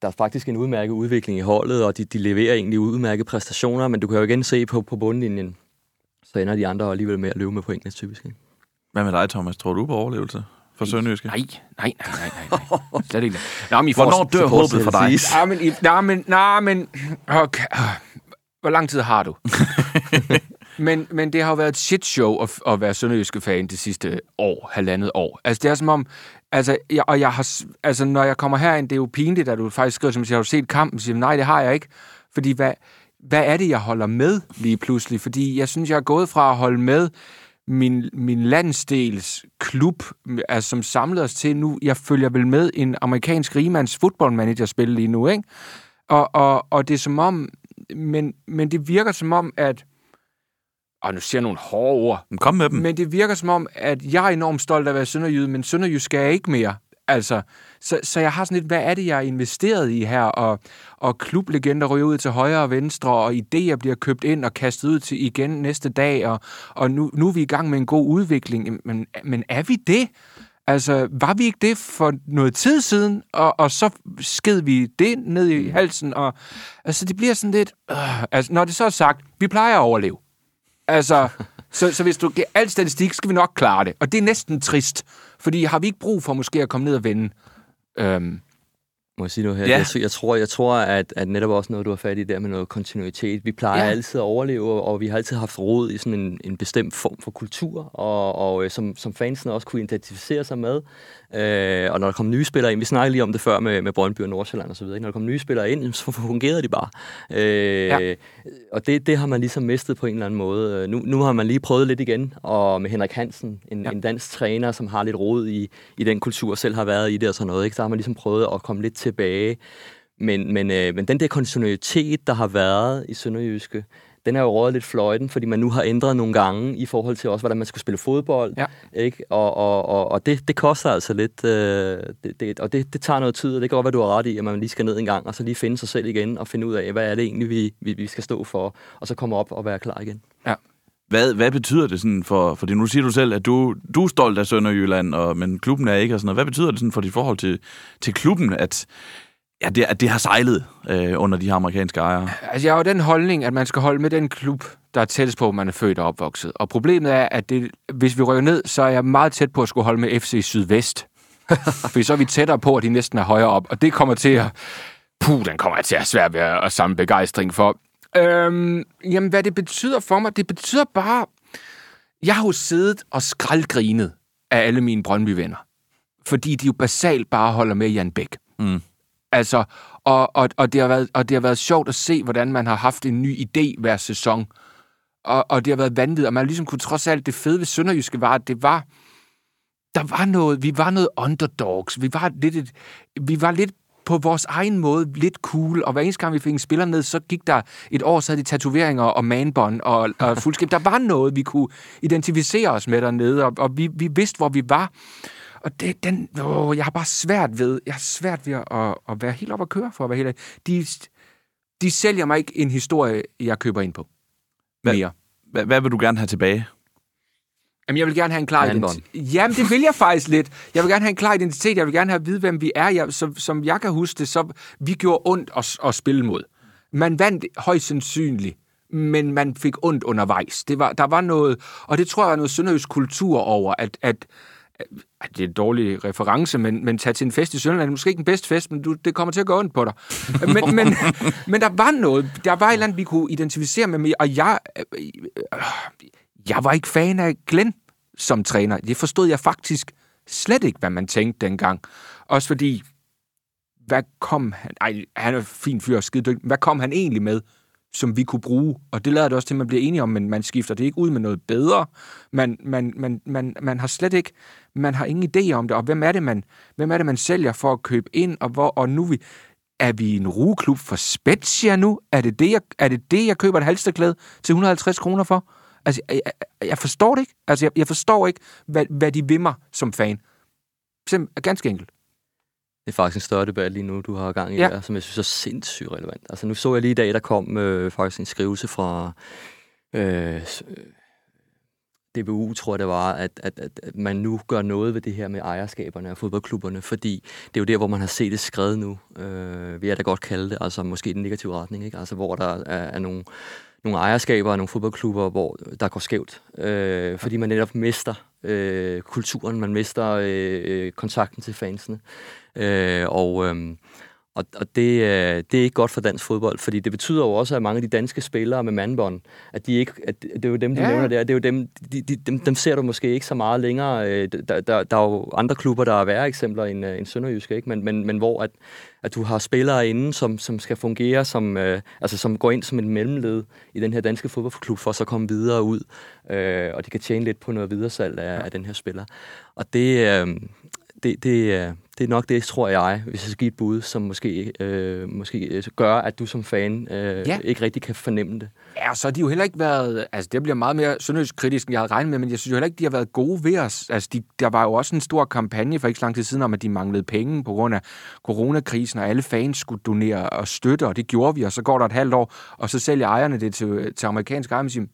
der er faktisk en udmærket udvikling i holdet, og de, de leverer egentlig udmærkede præstationer, men du kan jo igen se på, på bundlinjen, så ender de andre alligevel med at løbe med pointene typisk. Ikke? Hvad med dig, Thomas? Tror du på overlevelse for Sønderjyske? Nej, nej, nej, nej, nej. Slet ikke. Nå, men Hvornår dør håbet for dig? Nej, men, nej, men, nej, men okay. hvor lang tid har du? [LAUGHS] men, men det har jo været et shit show at, at være Sønderjyske fan det sidste år, halvandet år. Altså, det er som om, Altså, jeg, og jeg har, altså, når jeg kommer herind, det er jo pinligt, at du faktisk skriver, som siger, har du set kampen? Så siger, nej, det har jeg ikke. Fordi hvad, hvad er det, jeg holder med lige pludselig? Fordi jeg synes, jeg er gået fra at holde med min, min landsdels klub, altså, som samlede os til nu, jeg følger vel med en amerikansk rigemands fodboldmanager spil lige nu, ikke? Og, og, og det er som om, men, men det virker som om, at og nu siger jeg nogle hårde ord. Men kom med dem. Men det virker som om, at jeg er enormt stolt af at være sønderjyde, men sønderjysk skal jeg ikke mere. Altså, så, så jeg har sådan lidt, hvad er det, jeg er investeret i her? Og, og klublegender ryger ud til højre og venstre, og idéer bliver købt ind og kastet ud til igen næste dag, og, og nu, nu er vi i gang med en god udvikling. Men, men er vi det? Altså, var vi ikke det for noget tid siden, og, og så sked vi det ned i halsen, og altså, det bliver sådan lidt... Øh, altså, når det så er sagt, vi plejer at overleve. Altså, så, så hvis du giver al statistik, skal vi nok klare det. Og det er næsten trist, fordi har vi ikke brug for måske at komme ned og vende? Øhm, må jeg sige noget her? Ja. Jeg, jeg, tror, jeg tror at, at netop også noget, du har fat i der med noget kontinuitet. Vi plejer ja. altid at overleve, og vi har altid haft råd i sådan en, en bestemt form for kultur, og, og øh, som, som fansen også kunne identificere sig med. Øh, og når der kom nye spillere ind, vi snakkede lige om det før med, med Brøndby og Nordsjælland og så videre, når der kom nye spillere ind, så fungerede de bare. Øh, ja. Og det, det har man ligesom mistet på en eller anden måde. Nu, nu har man lige prøvet lidt igen, og med Henrik Hansen, en, ja. en dansk træner, som har lidt råd i, i den kultur, selv har været i det og sådan noget, ikke? så har man ligesom prøvet at komme lidt tilbage. Men, men, øh, men den der kontinuitet, der har været i Sønderjyske, den er jo rådet lidt fløjten, fordi man nu har ændret nogle gange i forhold til også, hvordan man skulle spille fodbold. Ja. Ikke? Og, og, og, og det, det koster altså lidt, øh, det, det, og det, det tager noget tid, og det kan godt være, du har ret i, at man lige skal ned en gang, og så lige finde sig selv igen, og finde ud af, hvad er det egentlig, vi, vi, vi skal stå for, og så komme op og være klar igen. Ja. Hvad, hvad betyder det sådan for, for det? Nu siger du selv, at du, du er stolt af Sønderjylland, og, men klubben er ikke og sådan noget. Hvad betyder det sådan for dit forhold til, til klubben, at, ja, det, at det har sejlet øh, under de her amerikanske ejere? Altså, jeg har jo den holdning, at man skal holde med den klub, der er tættest på, man er født og opvokset. Og problemet er, at det, hvis vi rykker ned, så er jeg meget tæt på at skulle holde med FC Sydvest. [LAUGHS] For så er vi tættere på, at de næsten er højere op. Og det kommer til at... Puh, den kommer jeg til at svært ved at samle begejstring for. Øhm, jamen, hvad det betyder for mig? Det betyder bare... Jeg har jo siddet og skraldgrinet af alle mine Brøndby-venner. Fordi de jo basalt bare holder med Jan Bæk. Mm. Altså, og, og, og, det har været, og det har været sjovt at se, hvordan man har haft en ny idé hver sæson. Og, og det har været vanvittigt, og man ligesom kunne trods alt det fede ved Sønderjyske var, at det var, der var noget, vi var noget underdogs. Vi var lidt, et, vi var lidt på vores egen måde lidt cool, og hver eneste gang vi fik en spiller ned, så gik der et år, så havde de tatoveringer og manbånd og, og fuldskab. Der var noget, vi kunne identificere os med dernede, og, og vi, vi vidste, hvor vi var. Og det, den, åh, jeg har bare svært ved, jeg har svært ved at, at være helt op at køre for at være helt de, de sælger mig ikke en historie, jeg køber ind på. Hvad, mere. Hvad, hvad vil du gerne have tilbage? Jamen, jeg vil gerne have en klar identitet. Jamen, det vil jeg faktisk lidt. Jeg vil gerne have en klar identitet. Jeg vil gerne have at vide, hvem vi er. Jeg, så, som jeg kan huske det, så vi gjorde ondt at, at spille mod. Man vandt højst sandsynligt, men man fik ondt undervejs. Det var, der var noget, og det tror jeg er noget sønderjysk kultur over, at, at det er en dårlig reference, men, men tage til en fest i Sønderland er måske ikke den bedste fest, men du, det kommer til at gå ondt på dig. [LAUGHS] Men, men, men der var noget, der var et eller andet, vi kunne identificere med, og jeg, øh, jeg var ikke fan af Glenn som træner. Det forstod jeg faktisk slet ikke, hvad man tænkte dengang. Også fordi, hvad kom han... Ej, han er fin fyr og skide dygtig. Hvad kom han egentlig med? Som vi kunne bruge. Og det lader det også til, at man bliver enige om, men man skifter det ikke ud med noget bedre. Man, man, man, man, man har slet ikke, man har ingen idé om det. Og hvem er det, man, hvem er det, man sælger for at købe ind? Og, hvor, og nu vi, er vi en rugeklub for Spezia nu? Er det det, jeg, er det, det, jeg køber et halsterklæde til 150 kroner for? Altså, jeg, jeg, jeg forstår det ikke. Altså, jeg, jeg forstår ikke, hvad, hvad de vil mig som fan. Sim, ganske enkelt. Det er faktisk en større debat lige nu, du har gang i Ja. der, som jeg synes er sindssygt relevant. Altså nu så jeg lige i dag, der kom øh, faktisk en skrivelse fra øh, øh, DBU, tror jeg det var, at, at, at, man nu gør noget ved det her med ejerskaberne af fodboldklubberne, fordi det er jo der, hvor man har set det skrevet nu, øh, vil jeg da godt kalde det, altså måske i den negative retning, ikke? Altså hvor der er, er nogle, nogle ejerskaber af nogle fodboldklubber, hvor der går skævt, øh, fordi man netop mister øh, kulturen, man mister øh, øh, kontakten til fansene. Øh, og, øh, og, og det, øh, det er ikke godt for dansk fodbold, fordi det betyder jo også, at mange af de danske spillere med mandbånd, at de ikke, at det er jo dem, du Ja. ja. nævner der, det er jo dem, de, de, dem, dem ser du måske ikke så meget længere. Øh, Der, der, der er jo andre klubber, der er værre eksempler end, øh, end Sønderjyske, ikke? Men, men, men hvor at, at du har spillere inde, som, som skal fungere som, øh, altså som går ind som en mellemled i den her danske fodboldklub, for så at komme videre ud, øh, og de kan tjene lidt på noget videresalg af, af den her spiller. Og det, øh, det, det, er- det er nok det, tror jeg, hvis jeg skal give et bud, som måske, øh, måske øh, gør, at du som fan øh, Ja. ikke rigtig kan fornemme det. Ja, og så har de jo heller ikke været... Altså, det bliver meget mere sønderjysk kritisk, end jeg havde regnet med, men jeg synes jo heller ikke, de har været gode ved os. Altså, de, der var jo også en stor kampagne for ikke så lang tid siden om, at de manglede penge på grund af coronakrisen, og alle fans skulle donere og støtte, og det gjorde vi, og så går der et halvt år, og så sælger ejerne det til, til amerikanske ejere, og siger,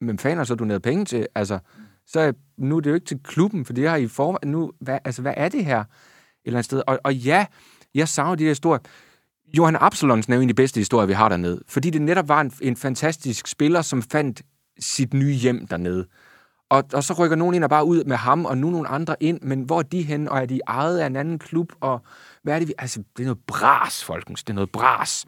men fanden har så doneret penge til? Altså, så nu er det jo ikke til klubben, for det har I for... Nu, hvad, altså, hvad er det her? Et eller andet sted. Og, og ja, jeg savner de der store... Johan Absalonsen er jo en af de bedste historier, vi har dernede. Fordi det netop var en, en fantastisk spiller, som fandt sit nye hjem dernede. Og, og så rykker nogen ind og bare ud med ham, og nu nogle andre ind. Men hvor er de henne, og er de ejet af en anden klub? Og hvad er det, vi... Altså, det er noget bras, folkens. Det er noget bras.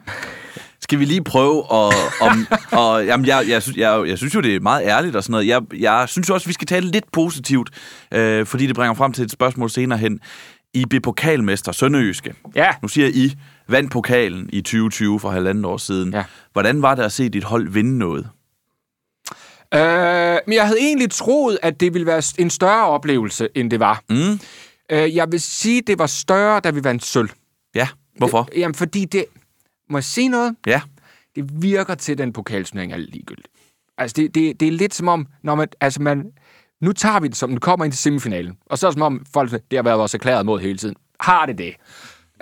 Skal vi lige prøve at... Om, [LAUGHS] og, jamen, jeg, jeg, synes, jeg, jeg synes jo, det er meget ærligt og sådan noget. Jeg, jeg synes jo også, vi skal tale lidt positivt, øh, fordi det bringer frem til et spørgsmål senere hen. I blev pokalmester Sønderjyske. Ja. Nu siger I vandt pokalen i 2020 for halvandet år siden. Ja. Hvordan var det at se dit hold vinde noget? Øh, men jeg havde egentlig troet, at det ville være en større oplevelse, end det var. Mm. Øh, jeg vil sige, det var større, da vi vandt sølv. Ja, hvorfor? Det, jamen, fordi det... Må jeg sige noget? Ja. det virker til, at den pokalturnering er ligegyldig. Altså, det, det, det er lidt som om, når man, altså man, nu tager vi det, som den kommer ind til semifinalen, og så er det som om folk, det har været vores erklæret mod hele tiden. Har det det?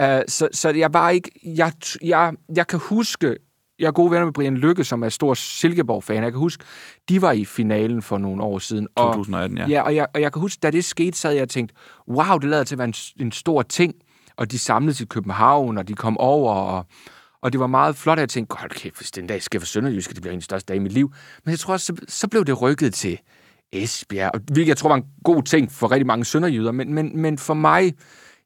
Uh, så, så jeg bare ikke, jeg, jeg, jeg kan huske, jeg er gode venner med Brian Lykke, som er stor Silkeborg-fan. Jeg kan huske, de var i finalen for nogle år siden. Og, 2018, ja. Ja, og jeg, og jeg kan huske, da det skete, sad jeg og tænkte, wow, det lader til at være en, en stor ting. Og de samledes i København, og de kom over, og, og det var meget flot, at jeg tænkte, hold kæft, hvis den dag sker for Sønderjysk, det bliver en største dage i mit liv. Men jeg tror også, så, så blev det rykket til Esbjerg, og hvilket jeg tror var en god ting for rigtig mange sønderjyder, men, men, men for mig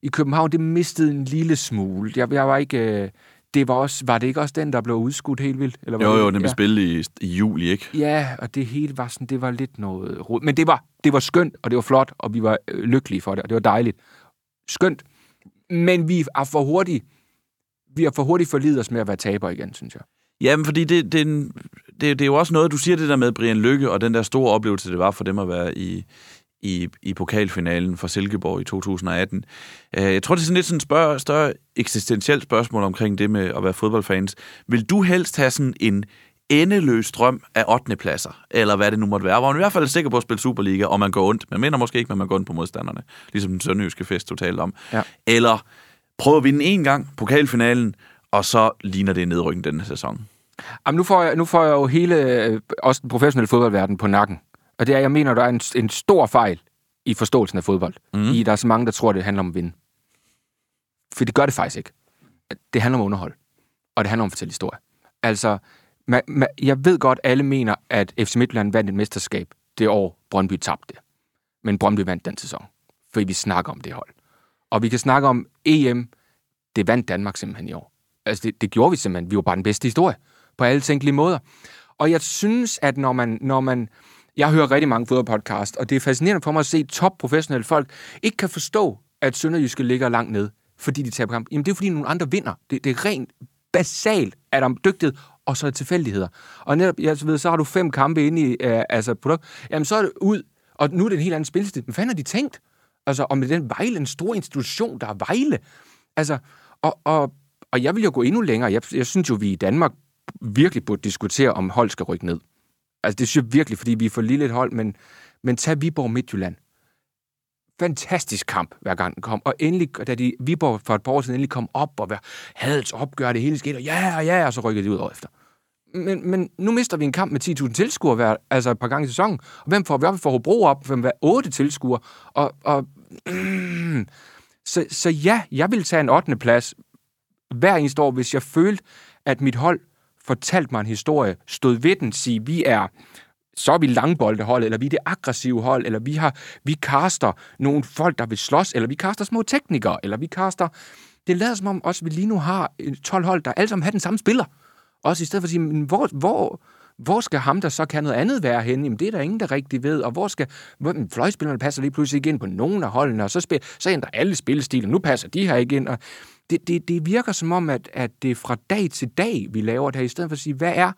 i København, det mistede en lille smule. Jeg, jeg var ikke... øh, Det var, også, var det ikke også den, der blev udskudt helt vildt? Eller var Jo, det- jo, den blev ja. spillet i, i juli, ikke? Ja, og det hele var sådan, det var lidt noget rod. Men det var, det var skønt, og det var flot, og vi var øh, lykkelige for det, og det var dejligt. Skønt. Men vi er for hurtigt, vi har for hurtigt forlidet os med at være taber igen, synes jeg. Jamen, fordi det, det, er en- det, det er jo også noget, du siger det der med Brian Lykke, og den der store oplevelse, det var for dem at være i, i, i pokalfinalen for Silkeborg i 2018. Uh, jeg tror, det er sådan lidt sådan et spørg, større eksistentielt spørgsmål omkring det med at være fodboldfans. Vil du helst have sådan en endeløs drøm af 8. pladser, eller hvad det nu måtte være, hvor man i hvert fald er sikker på at spille Superliga, og man går ondt. Man mener måske ikke, men man går ondt på modstanderne, ligesom den sønderjyske fest, du talte om. Ja. Eller prøve at vinde en gang pokalfinalen, og så ligner det nedrykning denne sæson. Jamen, nu, får jeg, nu får jeg jo hele, øh, også den professionelle fodboldverden på nakken. Og det er, jeg mener, der er en, en stor fejl i forståelsen af fodbold. Mm. I, der er så mange, der tror, det handler om at vinde. For det gør det faktisk ikke. Det handler om underhold. Og det handler om at fortælle historie. Altså, ma, ma, jeg ved godt, alle mener, at FC Midtjylland vandt et mesterskab det år, Brøndby tabte. Men Brøndby vandt den sæson. Fordi vi snakker om det hold. Og vi kan snakke om EM. Det vandt Danmark simpelthen i år. Altså, det, det gjorde vi simpelthen. Vi var bare den bedste historie. På alle tænkelige måder. Og jeg synes, at når man, når man jeg hører rigtig mange fodboldpodcast, og det er fascinerende for mig at se top professionelle folk ikke kan forstå, at Sønderjyske ligger langt ned, fordi de taber kamp. Jamen det er fordi nogle andre vinder. Det, det er rent basalt, at om dygtighed og så er det tilfældigheder. Og netop, jeg ved, så har du fem kampe inde i øh, altså, produkt, jamen så er det ud, og nu er det en helt anden spilstil. Men fanden har de tænkt? Altså, om med den Vejle, en stor institution, der er Vejle. Altså, og, og, og jeg vil jo gå endnu længere. Jeg, jeg synes jo, vi i Danmark virkelig burde diskutere, om hold skal rykke ned. Altså, det synes jeg virkelig, fordi vi er for lille et hold, men, men tag Viborg Midtjylland. Fantastisk kamp, hver gang den kom. Og endelig, da de, Viborg for et par år siden endelig kom op, og havde et opgør, det hele skete, og ja, ja, og så rykkede de ud over efter. Men, men nu mister vi en kamp med 10.000 tilskuere hver, altså et par gange i sæsonen. Og hvem får vi op? Vi får Hobro op, hvem var 8 tilskuere. Og, og mm, [CLEARS THROAT] så, så ja, jeg vil tage en 8. plads hver eneste år, hvis jeg følte, at mit hold fortalte mig en historie, stod ved den, sige, vi er så er vi langboldehold, eller vi er det aggressive hold, eller vi har vi kaster nogle folk, der vil slås, eller vi kaster små teknikere, eller vi kaster... Det lader som om også, vi lige nu har øh, 12 hold, der alle sammen har den samme spiller. Også i stedet for at sige, hvor, hvor, hvor skal ham, der så kan noget andet være henne? Jamen, det er der ingen, der rigtig ved. Og hvor skal... Fløjspillerne passer lige pludselig ikke ind på nogen af holdene, og så, spil, så ændrer alle spillestilen. Nu passer de her ikke ind. Og det, det, det virker som om, at, at det er fra dag til dag, vi laver det her, i stedet for at sige, hvad er...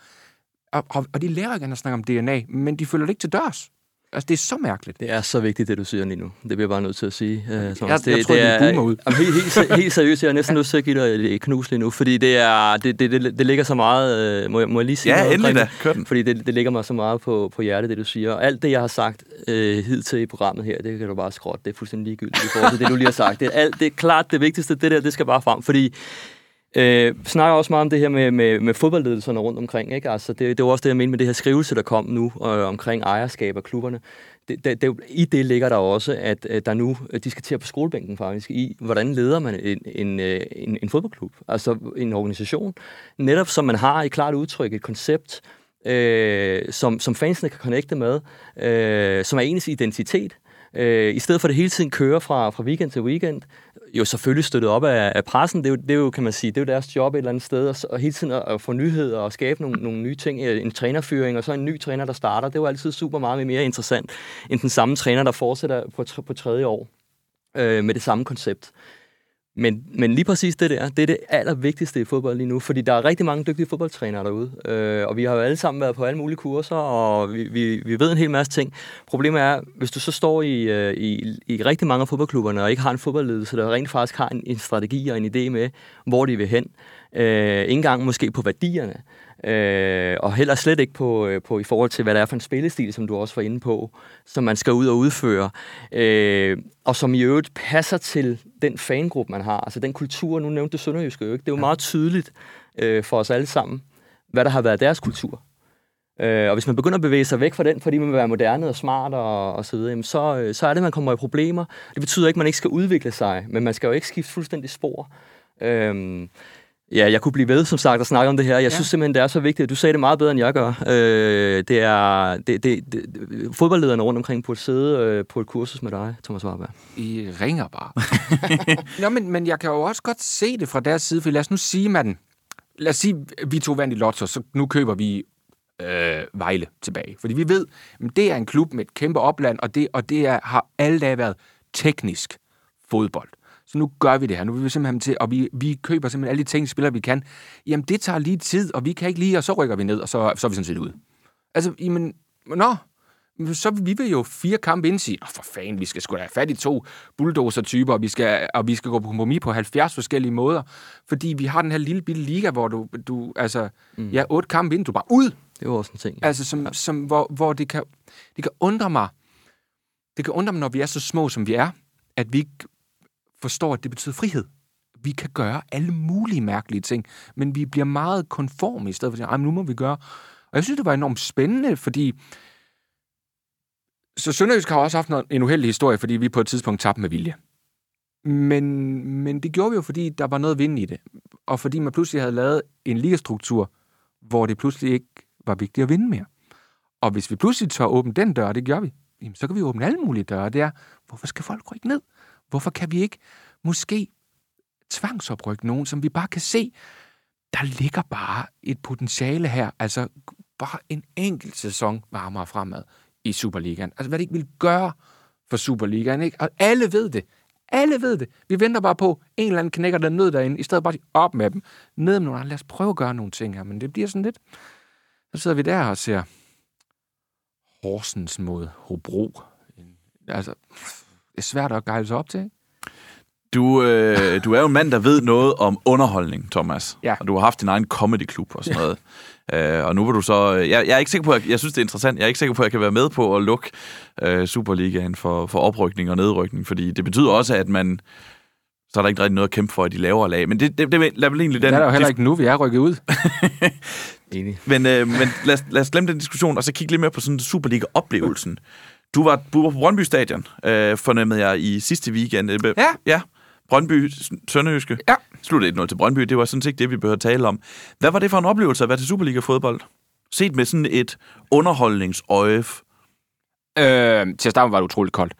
Og, og, og de lærer ikke at snakke om DNA, men de følger det ikke til dørs. Altså, det er så mærkeligt. Det er så vigtigt, det du siger lige nu. Det bliver jeg bare nødt til at sige. Uh, jeg, jeg, det, jeg tror, det er, boomer ud. Jamen, helt, helt, [LAUGHS] helt seriøst, jeg er næsten nødt til at give dig et knus lige nu, fordi det, er, det, det, det, det ligger så meget... Uh, må, jeg, må jeg lige sige ja, noget? endelig da. Kør den. Fordi det, det ligger mig så meget på, på hjertet, det du siger. Og alt det, jeg har sagt uh, hidtil i programmet her, det kan du bare skrotte. Det er fuldstændig ligegyldigt i forhold til det, du lige har sagt. Det er, alt, det er klart det vigtigste. Det der, det skal bare frem, fordi Øh, snakker også meget om det her med, med, med fodboldledelserne rundt omkring. Ikke? Altså, det, det var også det, jeg mente med det her skrivelse, der kom nu øh, omkring ejerskab af klubberne. Det, det, det, I det ligger der også, at øh, der nu øh, diskuterer på skolebænken faktisk i, hvordan leder man en, en, øh, en, en fodboldklub, altså en organisation. Netop som man har et klart udtryk, et koncept, øh, som, som fansene kan connecte med, øh, som er ens identitet. Øh, I stedet for at det hele tiden kører fra, fra weekend til weekend, jo selvfølgelig støttet op af, af pressen. Det er, jo, det er jo, kan man sige, det er jo deres job et eller andet sted, og, og hele tiden at, at få nyheder og skabe nogle, nogle nye ting. Øh, en trænerfyring, og så en ny træner, der starter. Det er jo altid super meget mere interessant, end den samme træner, der fortsætter på, på tredje år øh, med det samme koncept. Men, men lige præcis det der, det er det allervigtigste i fodbold lige nu, fordi der er rigtig mange dygtige fodboldtrænere derude, øh, og vi har jo alle sammen været på alle mulige kurser, og vi, vi, vi ved en hel masse ting. Problemet er, hvis du så står i, øh, i, i rigtig mange af fodboldklubberne, og ikke har en fodboldledelse, der rent faktisk har en, en strategi og en idé med, hvor de vil hen, øh, ikke engang måske på værdierne, Øh, og heller slet ikke på, øh, på i forhold til, hvad det er for en spillestil, som du også var inde på, som man skal ud og udføre. Øh, og som i øvrigt passer til den fangruppe, man har. Altså den kultur, nu nævnte du Sønderjyske jo ikke. Det er jo meget tydeligt øh, for os alle sammen, hvad der har været deres kultur. Øh, og hvis man begynder at bevæge sig væk fra den, fordi man vil være moderne og smart og, og så videre, jamen så, øh, så er det, man kommer i problemer. Det betyder ikke, at man ikke skal udvikle sig, men man skal jo ikke skifte fuldstændig spor. Øh, Ja, jeg kunne blive ved, som sagt, at snakke om det her. Jeg ja. synes simpelthen, det er så vigtigt. Du sagde det meget bedre, end jeg gør. Øh, det er det, det, det, fodboldlederne rundt omkring på et sæde øh, på et kursus med dig, Thomas Warberg. I ringer bare. [LAUGHS] Nå, men, men jeg kan jo også godt se det fra deres side, for lad os nu sige, man, lad os sige, vi tog vandt i Lotto, så nu køber vi øh, Vejle tilbage. Fordi vi ved, at det er en klub med et kæmpe opland, og det, og det er, har alle dage været teknisk fodbold så nu gør vi det her. Nu vil vi simpelthen til, og vi, vi køber simpelthen alle de ting, spillere vi kan. Jamen, det tager lige tid, og vi kan ikke lige, og så rykker vi ned, og så, så er vi sådan set ud. Altså, jamen, nå, så vi vil jo fire kampe ind sige, for fanden, vi skal sgu da have fat i to bulldozer-typer, og vi skal, og vi skal gå på kompromis på 70 forskellige måder, fordi vi har den her lille bitte liga, hvor du, du altså, mm. ja, otte kampe ind, du bare ud. Det er jo også en ting. Ja. Altså, som, som, hvor, hvor det, kan, det kan undre mig, det kan undre mig, når vi er så små, som vi er, at vi forstår, at det betyder frihed. Vi kan gøre alle mulige mærkelige ting, men vi bliver meget konforme i stedet for at sige, nu må vi gøre. Og jeg synes, det var enormt spændende, fordi så Sønderjysk har også haft en uheldig historie, fordi vi på et tidspunkt tabte med vilje. Men, men det gjorde vi jo, fordi der var noget vind i det. Og fordi man pludselig havde lavet en ligastruktur, hvor det pludselig ikke var vigtigt at vinde mere. Og hvis vi pludselig tør åbne den dør, det gør vi, jamen, så kan vi åbne alle mulige døre. Det er, hvorfor skal folk rykke ned? Hvorfor kan vi ikke måske tvangsoprykke nogen, som vi bare kan se, der ligger bare et potentiale her, altså bare en enkelt sæson varmere fremad i Superligaen. Altså hvad det ikke vil gøre for Superligaen, ikke? Og alle ved det. Alle ved det. Vi venter bare på, en eller anden knækker den nød derinde, i stedet for bare op med dem. Ned med nogle andre. Lad os prøve at gøre nogle ting her. Men det bliver sådan lidt... Så sidder vi der og ser Horsens mod Hobro. Altså, er svært at gejle sig op til? Du, øh, du er jo en mand, der ved noget om underholdning, Thomas. Ja. Og du har haft din egen comedy-klub og sådan noget. Øh, og nu vil du så... Jeg, jeg er ikke sikker på, at jeg, jeg synes, det er interessant. Jeg er ikke sikker på, at jeg kan være med på at lukke øh, Superligaen for, for oprykning og nedrykning, fordi det betyder også, at man... Så er der ikke rigtig noget at kæmpe for i de lavere lag. Men det, det, det, lad vel egentlig Det den... er der jo heller ikke nu, vi er rykket ud. [LAUGHS] Enig. Men, øh, men lad, os, lad os glemme den diskussion, og så kigge lidt mere på sådan Superliga-oplevelsen. Du var, på Brøndby Stadion, øh, fornemmede jeg i sidste weekend. Øh, Ja. Ja, Brøndby, Sønderjyske. Ja. Sluttede 1-0 til Brøndby, det var sådan set det, vi behøver tale om. Hvad var det for en oplevelse at være til Superliga-fodbold? Set med sådan et underholdningsøje. Øh, til at starte med var det utroligt koldt.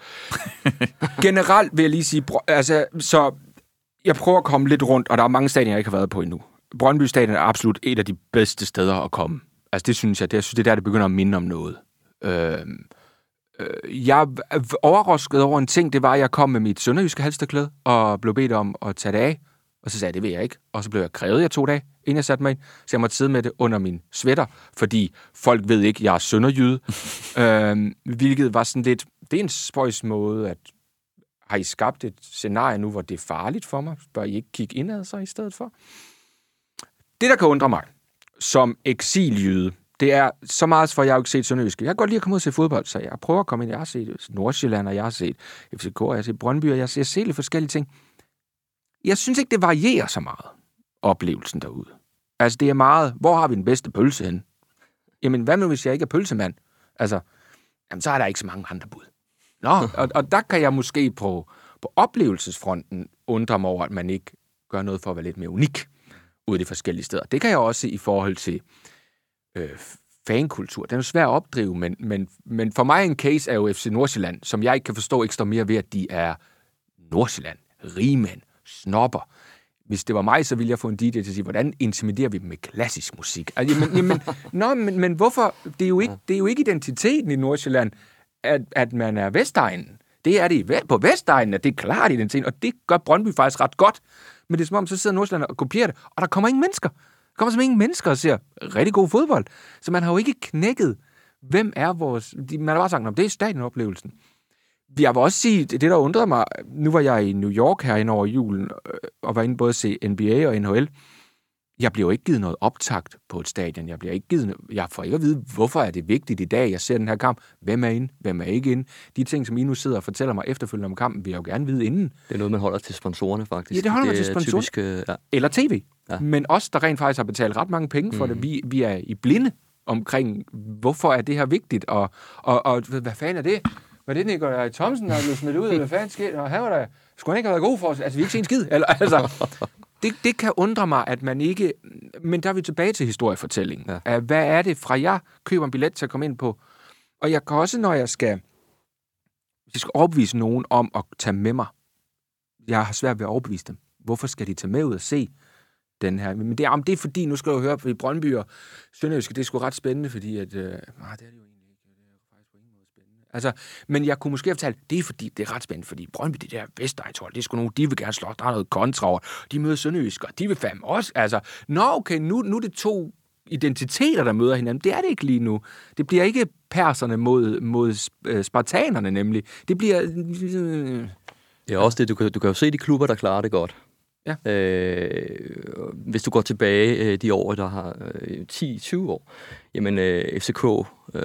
[LAUGHS] Generelt vil jeg lige sige, altså, så jeg prøver at komme lidt rundt, og der er mange stadioner, jeg ikke har været på endnu. Brøndby Stadion er absolut et af de bedste steder at komme. Altså det synes jeg, det, jeg synes, det er der, det begynder at minde om noget. Øh, jeg er overrasket over en ting, det var, at jeg kom med mit sønderjyske halsterklæde, og blev bedt om at tage det af. Og så sagde jeg, det vil jeg ikke. Og så blev jeg krævet jeg to dage, inden jeg satte mig ind. Så jeg måtte sidde med det under min sweater, fordi folk ved ikke, jeg er sønderjyde. [LAUGHS] øhm, hvilket var sådan lidt... Det er en spøjs måde, at har I skabt et scenarie nu, hvor det er farligt for mig? Bør I ikke kigge indad så i stedet for? Det, der kan undre mig som eksiljyde, det er så meget, for jeg har jo ikke set Sønderjyske. Jeg kan godt lide at komme ud og se fodbold, så jeg prøver at komme ind. Jeg har set Nordsjælland, og jeg har set FCK, og jeg har set Brøndby, og jeg har set lidt forskellige ting. Jeg synes ikke, det varierer så meget, oplevelsen derude. Altså, det er meget, hvor har vi den bedste pølse hen? Jamen, hvad nu, hvis jeg ikke er pølsemand? Altså, jamen, så er der ikke så mange andre bud. Nå, [LAUGHS] og, og der kan jeg måske på, på oplevelsesfronten undre mig over, at man ikke gør noget for at være lidt mere unik ude i de forskellige steder. Det kan jeg også i forhold til øh, fankultur. Den er svær at opdrive, men, men, men for mig en case er jo FC Nordsjælland, som jeg ikke kan forstå ikke står mere ved, at de er Nordsjælland, rigmænd, snopper. Hvis det var mig, så ville jeg få en DJ til at sige, hvordan intimiderer vi dem med klassisk musik? Altså, jamen, jamen, [LAUGHS] nå, men, men hvorfor? Det er, jo ikke, det er jo ikke identiteten i Nordsjælland, at, at man er Vestegnen. Det er det på Vestegnen, at det er klart identiteten, og det gør Brøndby faktisk ret godt. Men det er som om, så sidder Nordsjælland og kopierer det, og der kommer ingen mennesker. Kommer simpelthen ingen mennesker og ser rigtig god fodbold. Så man har jo ikke knækket, hvem er vores... Man har bare sagt, "Nå, det er stadionoplevelsen. Jeg vil også sige, det der undrede mig, nu var jeg i New York her over julen, øh, og var inde både at se NBA og NHL. Jeg bliver jo ikke givet noget optakt på et stadion. Jeg bliver ikke givet, jeg får ikke at vide, hvorfor er det vigtigt i dag, jeg ser den her kamp. Hvem er inde? Hvem er ikke inde? De ting, som I nu sidder og fortæller mig efterfølgende om kampen, vil jeg jo gerne vide inden. Det er noget, man holder til sponsorerne, faktisk. Ja, det holder man til er sponsorer. Typisk, øh, ja. Eller tv. Ja. Men os, der rent faktisk har betalt ret mange penge for mm. det, vi, vi er i blinde omkring, hvorfor er det her vigtigt, og, og, og hvad fanden er det? Var det Nikolaj Thomsen, der er blevet smidt ud, eller hvad fanden skete? Og han var der, skulle han ikke have været god for os? Altså, vi har ikke en skid. Eller, altså, det, det kan undre mig, at man ikke... Men der er vi tilbage til historiefortællingen. Ja. Hvad er det fra, jeg køber en billet til at komme ind på? Og jeg kan også, når jeg skal, jeg skal overbevise nogen om at tage med mig, jeg har svært ved at overbevise dem. Hvorfor skal de tage med ud og se den her? Men det er, om det er fordi, nu skal du høre, fordi Brøndby og Sønderjyske, det er sgu ret spændende, fordi at... Øh, nej, det er det jo egentlig ikke. Det er faktisk på ingen måde spændende. Altså, men jeg kunne måske have fortalt, det er fordi, det er ret spændende, fordi Brøndby, det der Vestegnshold, det er sgu nogen, de vil gerne slå, der er noget kontra over. De møder Sønderjyske, og de vil fandme også, altså, nå okay, nu, nu er det to identiteter, der møder hinanden. Det er det ikke lige nu. Det bliver ikke perserne mod, mod øh, spartanerne, nemlig. Det bliver... Øh, det er også det, du kan, du kan jo se de klubber, der klarer det godt. Ja. Øh, hvis du går tilbage øh, de år, der har øh, 10-20 år, jamen øh, FCK øh,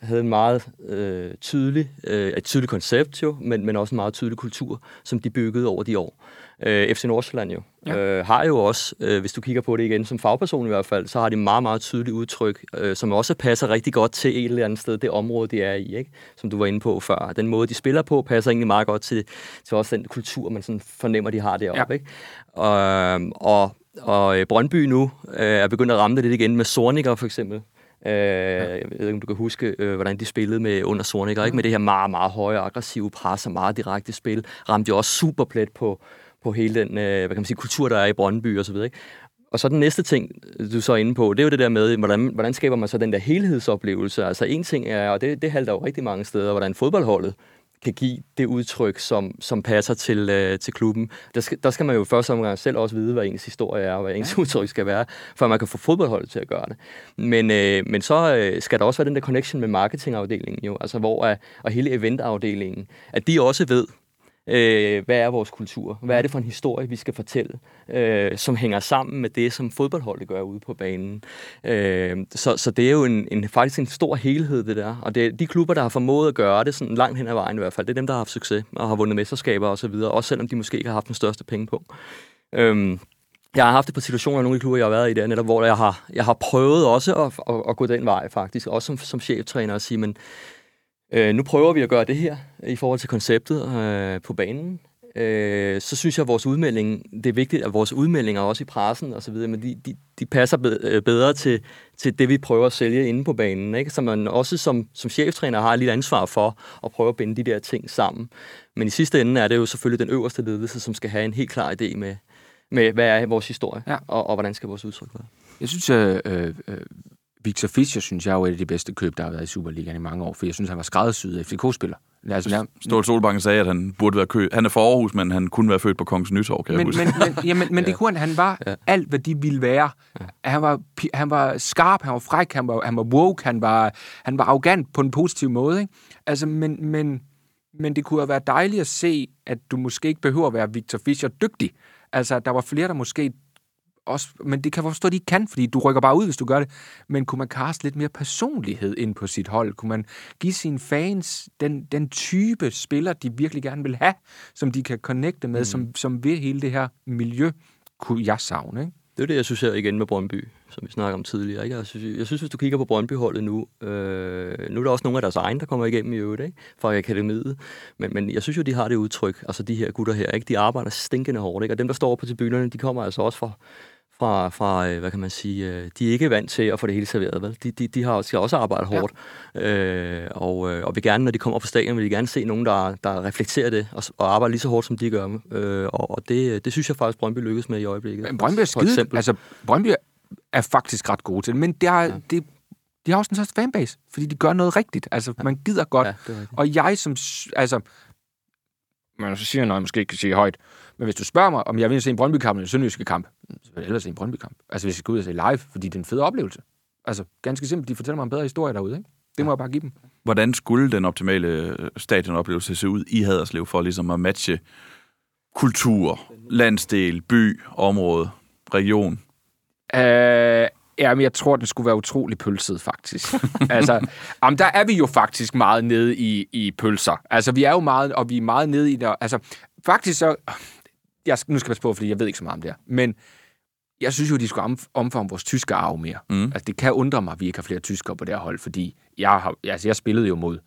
havde en meget øh, tydelig, øh, et tydeligt koncept jo, men, men også en meget tydelig kultur, som de byggede over de år. Øh, FC Nordsjælland jo, Ja. øh, har jo også, øh, hvis du kigger på det igen som fagperson i hvert fald, så har de meget, meget tydeligt udtryk, øh, som også passer rigtig godt til et eller andet sted, det område, de er i, ikke? som du var inde på før. Den måde, de spiller på, passer egentlig meget godt til, til også den kultur, man sådan fornemmer, de har deroppe. Ja. Ikke? Og, og, og øh, Brøndby nu øh, er begyndt at ramme det lidt igen med Sorniger for eksempel. Øh, Jeg ved ikke, om du kan huske, øh, hvordan de spillede med under Sorniger, ikke? med det her meget, meget høje, aggressive pres og meget direkte spil. Ramte jo også super plet på, på hele den øh, hvad kan man sige, kultur, der er i Brøndby og så videre. Ikke? Og så den næste ting, du så er inde på, det er jo det der med, hvordan, hvordan skaber man så den der helhedsoplevelse. Altså en ting er, og det, det halter jo rigtig mange steder, hvordan fodboldholdet kan give det udtryk, som, som passer til, øh, til klubben. Der skal, der skal man jo først omgang selv også vide, hvad ens historie er, og hvad ens ja. udtryk skal være, for man kan få fodboldholdet til at gøre det. Men, øh, men så øh, skal der også være den der connection med marketingafdelingen, jo, altså hvor er, og hele eventafdelingen, at de også ved, øh, hvad er vores kultur? Hvad er det for en historie, vi skal fortælle, øh, som hænger sammen med det, som fodboldholdet gør ude på banen? Øh, så, så det er jo en, en, faktisk en stor helhed, det der. Og det er de klubber, der har formået at gøre det sådan langt hen ad vejen i hvert fald, det er dem, der har haft succes og har vundet mesterskaber osv., også selvom de måske ikke har haft den største penge på. Øh, jeg har haft et par situationer nogle af de klubber, jeg har været i der, netop, hvor jeg har, jeg har prøvet også at, at, at gå den vej, faktisk. Også som, som cheftræner at sige, men Øh, nu prøver vi at gøre det her i forhold til konceptet øh, på banen. Øh, så synes jeg, at vores udmelding, det er vigtigt, at vores udmeldinger også i pressen og så videre, men de, de, de passer øh, bedre til, til det, vi prøver at sælge inde på banen. Ikke? Så man også som, som cheftræner har lille ansvar for at prøve at binde de der ting sammen. Men i sidste ende er det jo selvfølgelig den øverste ledelse, som skal have en helt klar idé med, med hvad er vores historie, ja. og, og hvordan skal vores udtryk være. Jeg synes, øh, øh, Victor Fischer, synes jeg, er et af de bedste køb, der har været i Superligaen i mange år, for jeg synes, han var skræddersyet FCK-spiller. Altså, Ståle Solbakken sagde, at han burde være kø. Han er for Aarhus, men han kunne være født på Kongens Nytorv, kan men, jeg huske. Men, men, jamen, men [LAUGHS] det kunne han. Han var ja. alt, hvad de ville være. Ja. Han, var, han var skarp, han var fræk, han var, han var woke, han var, han var arrogant på en positiv måde. Ikke? Altså, men, men, men det kunne have været dejligt at se, at du måske ikke behøver at være Victor Fischer dygtig. Altså, der var flere, der måske også, men det kan jeg forstå, at de kan, fordi du rykker bare ud, hvis du gør det. Men kunne man kaste lidt mere personlighed ind på sit hold? Kunne man give sine fans den, den type spiller, de virkelig gerne vil have, som de kan connecte med, mm. som, som vil hele det her miljø, kunne jeg savne, ikke? Det er det, jeg synes her igen med Brøndby, som vi snakker om tidligere. Ikke? Jeg, synes, jeg synes, hvis du kigger på Brøndby-holdet nu, øh, nu er der også nogle af deres egne, der kommer igennem i øvrigt, ikke? fra akademiet. Men, men jeg synes jo, de har det udtryk, altså de her gutter her, ikke? de arbejder stinkende hårdt. Ikke? Og dem, der står på tribunerne, de kommer altså også fra, fra, fra, øh, hvad kan man sige, øh, de er ikke vant til at få det hele serveret, vel? De, de, de har, skal også arbejde hårdt, ja. øh, og, øh, og vil gerne, når de kommer på stadion, vil de gerne se nogen, der, der reflekterer det, og, og arbejder lige så hårdt, som de gør. Øh, og og det, det synes jeg faktisk, Brøndby lykkes med i øjeblikket. Men Brøndby er skide, altså Brøndby er faktisk ret gode til det, men det er, ja. det, de har også en sådan fanbase, fordi de gør noget rigtigt. Altså, ja. man gider godt. Ja, og jeg som, altså, man så siger noget, måske ikke kan sige højt, men hvis du spørger mig, om jeg vil se en Brøndby-kamp eller en Sønderjyske kamp, så vil jeg hellere se en Brøndby-kamp. Altså hvis jeg går ud og se live, fordi det er en fed oplevelse. Altså ganske simpelt, de fortæller mig en bedre historie derude, ikke? Det må jeg bare give dem. Hvordan skulle den optimale øh, stadionoplevelse se ud i Haderslev for ligesom at matche kultur, landsdel, by, område, region? Øh, Jamen, jeg tror, den skulle være utrolig pølset, faktisk. [LAUGHS] altså, jamen, der er vi jo faktisk meget nede i, i pølser. Altså, vi er jo meget, og vi er meget nede i der. Altså, faktisk så... Jeg, nu skal jeg passe på, fordi jeg ved ikke så meget om det her. Men jeg synes jo, de skulle omfavne vores tyske arv mere. Mm. Altså, det kan undre mig, at vi ikke har flere tyskere på det her hold, fordi jeg, har, altså, jeg spillede jo mod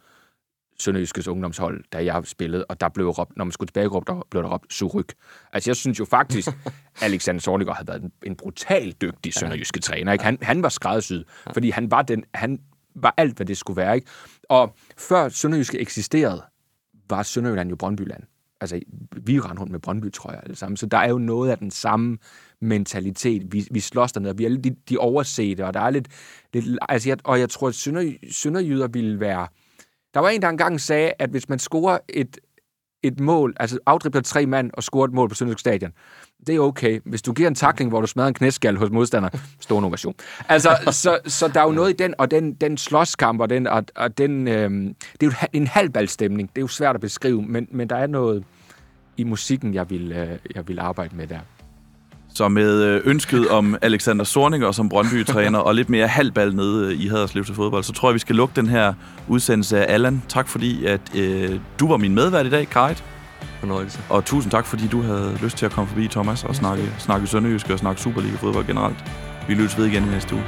Sønderjyskes ungdomshold, da jeg spillede, og der blev råbt, når man skulle tilbage råbt, der blev der råbt Suryk. Altså, jeg synes jo faktisk, [LAUGHS] Alexander Sorniger havde været en, en brutal dygtig sønderjyske træner. Ikke? Han, han var skræddersyet, fordi han var, den, han var alt, hvad det skulle være. Ikke? Og før Sønderjyske eksisterede, var Sønderjylland jo Brøndbyland. Altså, vi rendte rundt med Brøndby, tror jeg, alle sammen. Så der er jo noget af den samme mentalitet. Vi, vi slås dernede, vi er lidt de, de oversete, og der er lidt... lidt altså, jeg, og jeg tror, at sønder, sønderjyder ville være der var en, der engang sagde, at hvis man scorer et, et mål, altså afdribler tre mand og scorer et mål på Sønderjysk Stadion, det er okay. Hvis du giver en takling, hvor du smadrer en knæskal hos modstander, stor innovation. Altså, så, så der er jo noget i den, og den, den slåskamp, og den, og, og den øhm, det er jo en halvballstemning. Det er jo svært at beskrive, men, men der er noget i musikken, jeg vil, øh, jeg vil arbejde med der. Så med øh, ønsket om Alexander Sorninger som Brøndby-træner og lidt mere halvbal nede øh, i Haderslev til fodbold, så tror jeg, vi skal lukke den her udsendelse af Allan. Tak fordi, at øh, du var min medvært i dag, Kajt. Fornøjelse. Og tusind tak, fordi du havde lyst til at komme forbi, Thomas, og snakke, snakke Sønderjysk og snakke Superliga-fodbold generelt. Vi lyttes ved igen i næste uge.